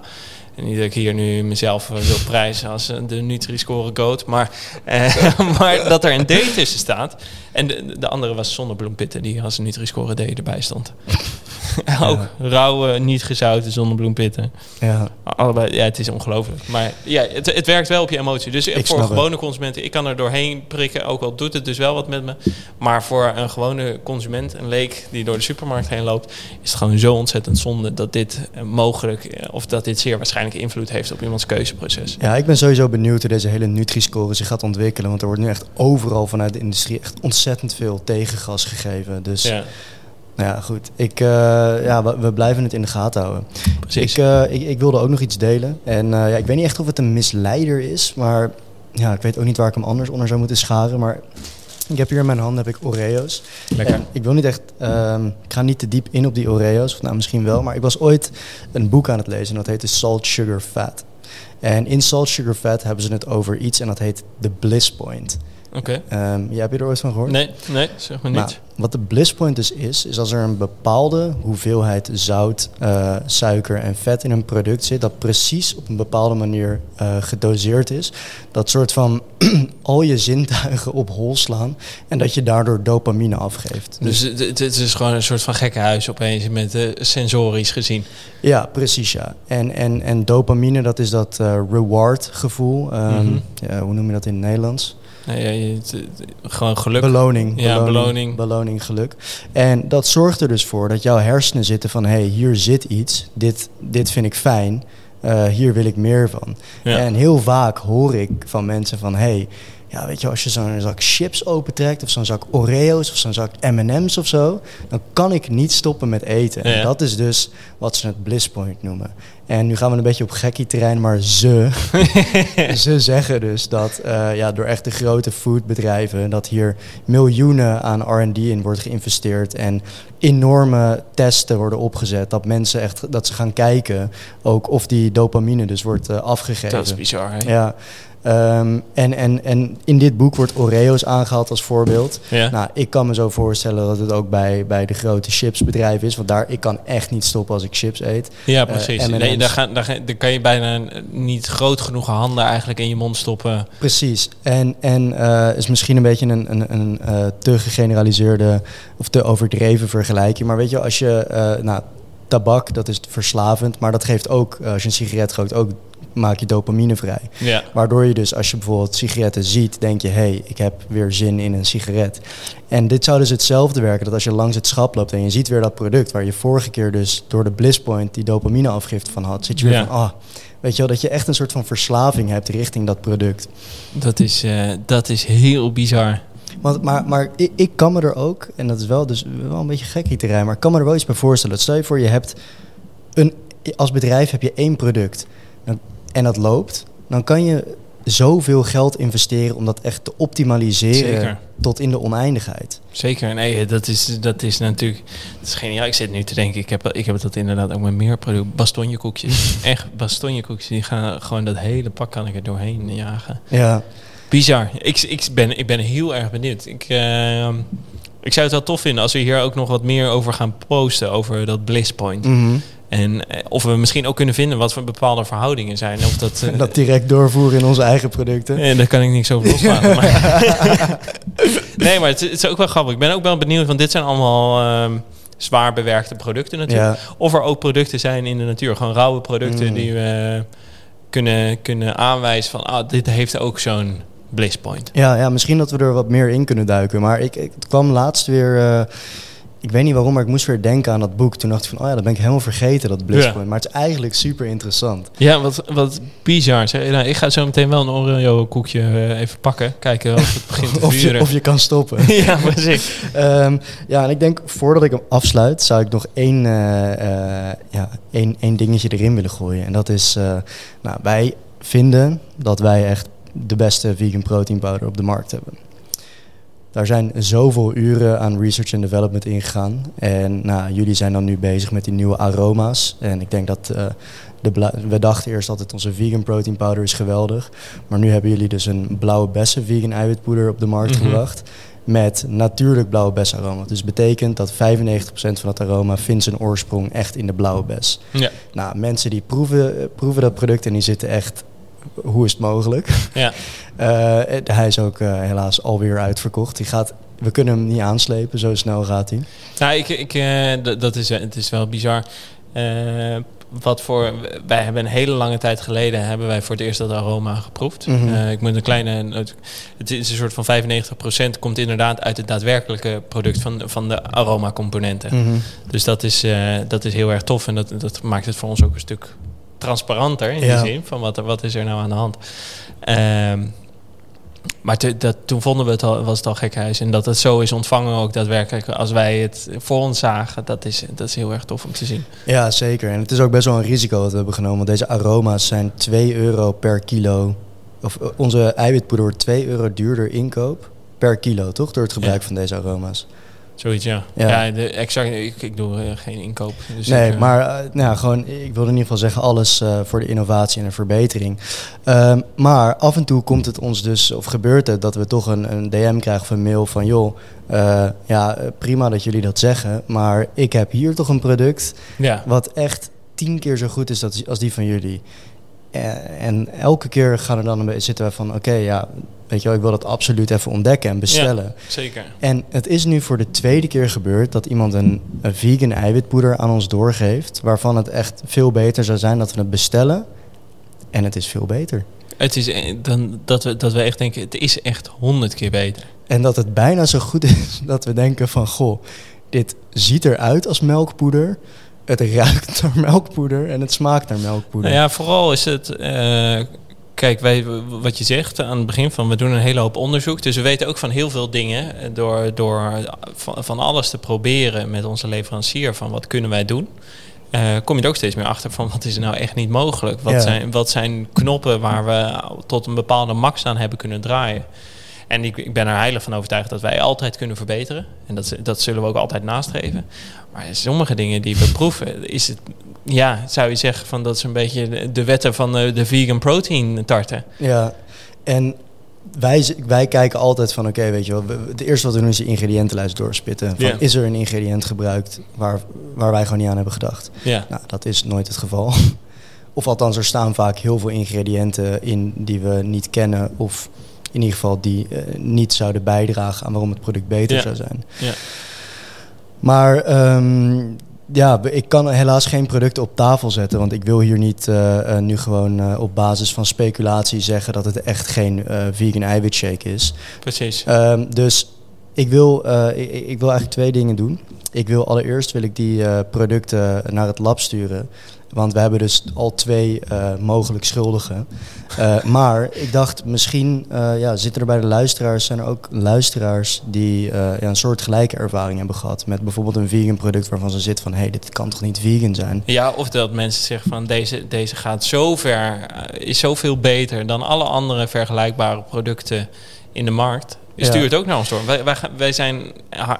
En niet dat ik hier nu mezelf eh, wil prijzen als eh, de Nutri-Score goat. Maar, eh, maar dat er een D tussen staat. En de, de andere was zonnebloempitten die als een Nutri-Score D erbij stond. Ook rauwe, niet gezouten zonnebloempitten. Ja, Allebei, ja, het is ongelooflijk. Maar ja, het, het werkt wel op je emotie. Dus Ik voor het. gewone consumenten, ik kan er doorheen prikken, ook al doet het dus wel wat met me. Maar voor een gewone consument, een leek die door de supermarkt heen loopt, is het gewoon zo ontzettend zonde dat dit eh, mogelijk, eh, of dat dit zeer waarschijnlijk invloed heeft op iemands keuzeproces. Ja, ik ben sowieso benieuwd hoe deze hele Nutri-score zich gaat ontwikkelen. Want er wordt nu echt overal vanuit de industrie echt ontzettend veel tegengas gegeven. Dus Ja, nou ja, goed. Ik, eh, ja, we, we blijven het in de gaten houden. precies. Ik, eh, ik, ik wilde ook nog iets delen. En eh, ja, ik weet niet echt of het een misleider is. Maar ja, ik weet ook niet waar ik hem anders onder zou moeten scharen. Maar ik heb hier in mijn handen heb ik Oreo's. Lekker. En ik wil niet echt, ehm, ik ga niet te diep in op die Oreo's, of nou misschien wel, maar ik was ooit een boek aan het lezen en dat heette Salt Sugar Fat. En in Salt Sugar Fat hebben ze het over iets en dat heet de bliss point. Oké. Ehm, ja, heb je er ooit van gehoord? Nee, nee, zeg maar Nou, niet. wat de bliss point dus is, is als er een bepaalde hoeveelheid zout, eh, suiker en vet in een product zit, dat precies op een bepaalde manier eh, gedoseerd is. Dat soort van al je zintuigen op hol slaan en dat je daardoor dopamine afgeeft. Dus het, het- het is gewoon een soort van gekke huis opeens met eh, sensorisch gezien. Ja, precies ja. En, en, en dopamine, dat is dat reward gevoel. Ehm, Mhm. ja, hoe noem je dat in het Nederlands? Nee, ja, je- het- het- gewoon geluk. Beloning. Ja, beloning. Beloning, geluk. En dat zorgt er dus voor dat jouw hersenen zitten van... hé, hey, hier zit iets, dit, dit vind ik fijn, eh, hier wil ik meer van. Ja. En heel vaak hoor ik van mensen van... hé, hey, ja, weet je, als je zo'n zak chips opentrekt... of zo'n zak Oreo's of zo'n zak M&M's of zo... dan kan ik niet stoppen met eten. En Ja. dat is dus wat ze het bliss point noemen. En nu gaan we een beetje op gekkie terrein, maar ze... ze zeggen dus dat uh, ja, door echt de grote foodbedrijven... dat hier miljoenen aan R&D in wordt geïnvesteerd... en enorme testen worden opgezet. Dat mensen echt dat ze gaan kijken ook of die dopamine dus wordt uh, afgegeven. Dat is bizar, hè? Ja. Um, en, en, en in dit boek wordt Oreo's aangehaald als voorbeeld. Ja. Nou, ik kan me zo voorstellen dat het ook bij, bij de grote chipsbedrijven is. Want daar, ik kan echt niet stoppen als ik chips eet. Ja, precies. Uh, nee, daar, gaan, daar, gaan, daar kan je bijna niet groot genoeg handen eigenlijk in je mond stoppen. Precies. En, en uh, is misschien een beetje een, een, een uh, te gegeneraliseerde of te overdreven vergelijking. Maar weet je, als je... Nou, tabak, dat is verslavend. Maar dat geeft ook, als je een sigaret rookt, ook maak je dopamine vrij. Ja. Waardoor je dus, als je bijvoorbeeld sigaretten ziet, denk je... hé, hey, ik heb weer zin in een sigaret. En dit zou dus hetzelfde werken, dat als je langs het schap loopt... en je ziet weer dat product waar je vorige keer dus door de bliss point... die dopamine afgift van had, zit je weer Ja. van... ah, weet je wel, dat je echt een soort van verslaving hebt richting dat product. Dat is, uh, dat is heel bizar. Want, maar maar ik, ik kan me er ook, en dat is wel, dus wel een beetje gek terrein... maar ik kan me er wel iets bij voorstellen. Stel je voor, je hebt een, als bedrijf heb je één product... en dat loopt, dan kan je zoveel geld investeren om dat echt te optimaliseren Zeker. tot in de oneindigheid. Zeker, nee, dat is, dat is natuurlijk dat is geniaal. Ik zit nu te denken, ik heb, ik heb dat inderdaad ook met meer producten. Bastonjekoekjes, echt bastonjekoekjes, die gaan gewoon dat hele pak kan ik er doorheen jagen. Ja, Bizar. Ik, ik, ben, ik ben heel erg benieuwd. Ik, uh, ik zou het wel tof vinden als we hier ook nog wat meer over gaan posten, over dat bliss point. mm -hmm. En uh, of we misschien ook kunnen vinden wat voor bepaalde verhoudingen zijn. Of dat, uh, dat direct doorvoeren in onze eigen producten. En daar kan ik niks over loslaten. maar nee, maar het, het, is ook wel grappig. Ik ben ook wel benieuwd, want dit zijn allemaal um, zwaar bewerkte producten natuurlijk. Ja. Of er ook producten zijn in de natuur. Gewoon rauwe producten mm. die we kunnen, kunnen aanwijzen van... Ah, dit heeft ook zo'n bliss point. Ja, ja, misschien dat we er wat meer in kunnen duiken. Maar ik, ik het kwam laatst weer... Uh, ik weet niet waarom, maar ik moest weer denken aan dat boek. Toen dacht ik van, oh ja, dat ben ik helemaal vergeten, dat Bliss Ja. Point. Maar het is eigenlijk super interessant. Ja, wat, wat bizar. zeg. Nou, ik ga zo meteen wel een Oreo koekje eh, even pakken. Kijken of het begint te Of je, of je kan stoppen. ja, precies. Ehm, ja, en ik denk, voordat ik hem afsluit, zou ik nog één, eh, eh, ja, één, één dingetje erin willen gooien. En dat is, nou, wij vinden dat wij echt de beste vegan protein powder op de markt hebben. Daar zijn zoveel uren aan research en development ingegaan. En nou, jullie zijn dan nu bezig met die nieuwe aroma's. En ik denk dat eh, de we dachten eerst altijd onze vegan protein powder is geweldig. Maar nu hebben jullie dus een blauwe bessen vegan eiwitpoeder op de markt Mhm. gebracht. Met natuurlijk blauwe besaroma. Dus betekent dat 95% van het aroma vindt zijn oorsprong echt in de blauwe bes. Ja. Nou, mensen die proeven, proeven dat product en die zitten echt... Hoe is het mogelijk? Ja. Eh, hij is ook eh, helaas alweer uitverkocht. Die gaat, we kunnen hem niet aanslepen, zo snel gaat hij. Nou, ik, ik, eh, dat is, eh, het is wel bizar. Eh, wat voor, wij hebben een hele lange tijd geleden hebben wij voor het eerst dat aroma geproefd. Mhm. Eh, ik moet een kleine, het is een soort van 95% komt inderdaad uit het daadwerkelijke product van, van de aroma componenten. Mhm. Dus dat is, eh, dat is heel erg tof en dat, dat maakt het voor ons ook een stuk transparanter in Ja. die zin van wat, er- wat is er nou aan de hand. Maar te- dat, toen vonden we het al, was het al gekhuis. En dat het zo is ontvangen ook daadwerkelijk als wij het voor ons zagen, dat is, dat is heel erg tof om te zien. Ja, zeker. En het is ook best wel een risico wat we hebben genomen. Want deze aroma's zijn 2 euro per kilo. Of eh, onze eiwitpoeder wordt 2 euro duurder inkoop per kilo, toch? Door het gebruik Ja. van deze aroma's. Zoiets, ja. Ja. Ja, de, exact, ik, ik doe eh, geen inkoop. Dus nee, ik, eh, maar eh, nou, gewoon, ik wilde in ieder geval zeggen alles voor de innovatie en de verbetering. Ehm, maar af en toe komt het ons dus, of gebeurt het, dat we toch een, een DM krijgen of een mail van... joh, ja, prima dat jullie dat zeggen, maar ik heb hier toch een product... Ja, wat echt tien keer zo goed is dat- als die van jullie. En, en elke keer gaan er dan een beetje zitten we van, oké, ja, weet je wel, ik wil dat absoluut even ontdekken en bestellen. zeker. En het is nu voor de tweede keer gebeurd dat iemand een, een vegan eiwitpoeder aan ons doorgeeft, waarvan het echt veel beter zou zijn dat we het bestellen. En het is veel beter. Het is eh, dan, dat, we, dat we echt denken, het is echt honderd keer beter. En dat het bijna zo goed is dat we denken van, goh, dit ziet eruit als melkpoeder. Het ruikt naar melkpoeder en het smaakt naar melkpoeder. Nou ja, vooral is het. eh, kijk, wij, wat je zegt aan het begin van we doen een hele hoop onderzoek. Dus we weten ook van heel veel dingen. Door, door van, van alles te proberen met onze leverancier van wat kunnen wij doen. eh, kom je er ook steeds meer achter van wat is er nou echt niet mogelijk. Wat, Ja. zijn, wat zijn knoppen waar we tot een bepaalde max aan hebben kunnen draaien. En ik, ik ben er heilig van overtuigd dat wij altijd kunnen verbeteren. En dat, dat zullen we ook altijd nastreven. Maar sommige dingen die we proeven, is het, ja, zou je zeggen van dat is een beetje de- wetten van de, de vegan protein tarten. Ja, en wij, wij kijken altijd van, oké, weet je wel, we- het eerste wat we doen is de ingrediëntenlijst doorspitten. Van. Is er een ingrediënt gebruikt waar, waar wij gewoon niet aan hebben gedacht? Ja, Nou, dat is nooit het geval. Of althans, er staan vaak heel veel ingrediënten in die we niet kennen. Of in ieder geval die eh, niet zouden bijdragen aan waarom het product beter zou zijn. Ja. Maar ehm, ja, ik kan helaas geen producten op tafel zetten. Want ik wil hier niet eh, eh, nu gewoon eh, op basis van speculatie zeggen dat het echt geen eh, vegan eiwitshake is. precies. Ehm, dus ik wil, ik, ik wil eigenlijk twee dingen doen. Ik wil allereerst wil ik die producten naar het lab sturen. Want we hebben dus al twee eh, mogelijk schuldigen. Eh, maar ik dacht, misschien eh, ja, zitten er bij de luisteraars, zijn er ook luisteraars die ja, een soort gelijke ervaring hebben gehad. Met bijvoorbeeld een vegan product waarvan ze zitten van, hé, hey, dit kan toch niet vegan zijn? Ja, of dat mensen zeggen van deze, deze gaat zo ver, is zoveel beter dan alle andere vergelijkbare producten in de markt. Ja. Stuur het ook naar ons door. Wij, wij, wij zijn,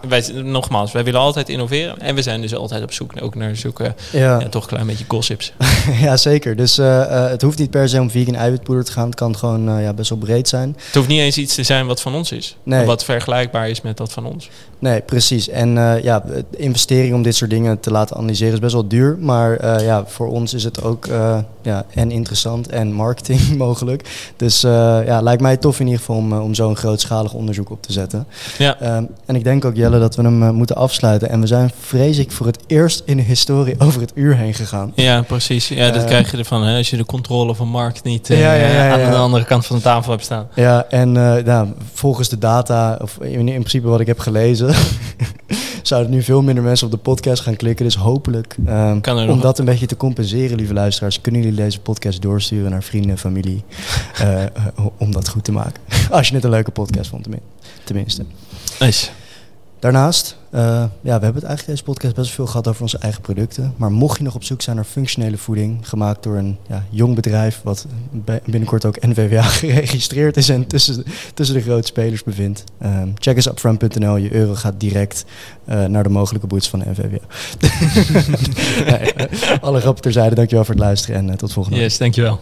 wij, nogmaals, wij willen altijd innoveren. En we zijn dus altijd op zoek ook naar zoeken, Ja, ja, toch een klein beetje gossips. ja zeker. Dus eh, eh, het hoeft niet per se om vegan eiwitpoeder te gaan. Het kan gewoon eh, ja, best wel breed zijn. Het hoeft niet eens iets te zijn wat van ons is. Nee. Wat vergelijkbaar is met dat van ons. Nee, precies. En ja, investering om dit soort dingen te laten analyseren is best wel duur. Maar ja, voor ons is het ook ja, en interessant en marketing mogelijk. Dus ja, lijkt mij tof in ieder geval om, om zo'n grootschalig onderzoek op te zetten. Ja. Ehm, en ik denk ook, Jelle, dat we hem eh, moeten afsluiten. En we zijn, vrees ik, voor het eerst in de historie over het uur heen gegaan. Ja, precies. Ja, dat Eh, krijg je ervan hè, als je de controle van markt niet eh, Ja, ja, ja, aan de andere kant van de tafel hebt staan. Ja, en nou, volgens de data, of in, in principe wat ik heb gelezen, zouden nu veel minder mensen op de podcast gaan klikken. Dus hopelijk, um, om nog- dat een beetje te compenseren, lieve luisteraars, kunnen jullie deze podcast doorsturen naar vrienden en familie. om dat goed te maken. Als je het een leuke podcast vond, tenmin- tenminste. Nice. Daarnaast, eh, ja, we hebben het eigenlijk deze podcast best veel gehad over onze eigen producten. Maar mocht je nog op zoek zijn naar functionele voeding, gemaakt door een ja, jong bedrijf, wat binnenkort ook NVWA geregistreerd is en tussen, tussen de grote spelers bevindt, ehm, check eens upfront.nl. Je euro gaat direct eh, naar de mogelijke boets van de NVWA. nee, eh, alle grappen terzijde, dankjewel voor het luisteren en tot volgende week. Yes, dankjewel.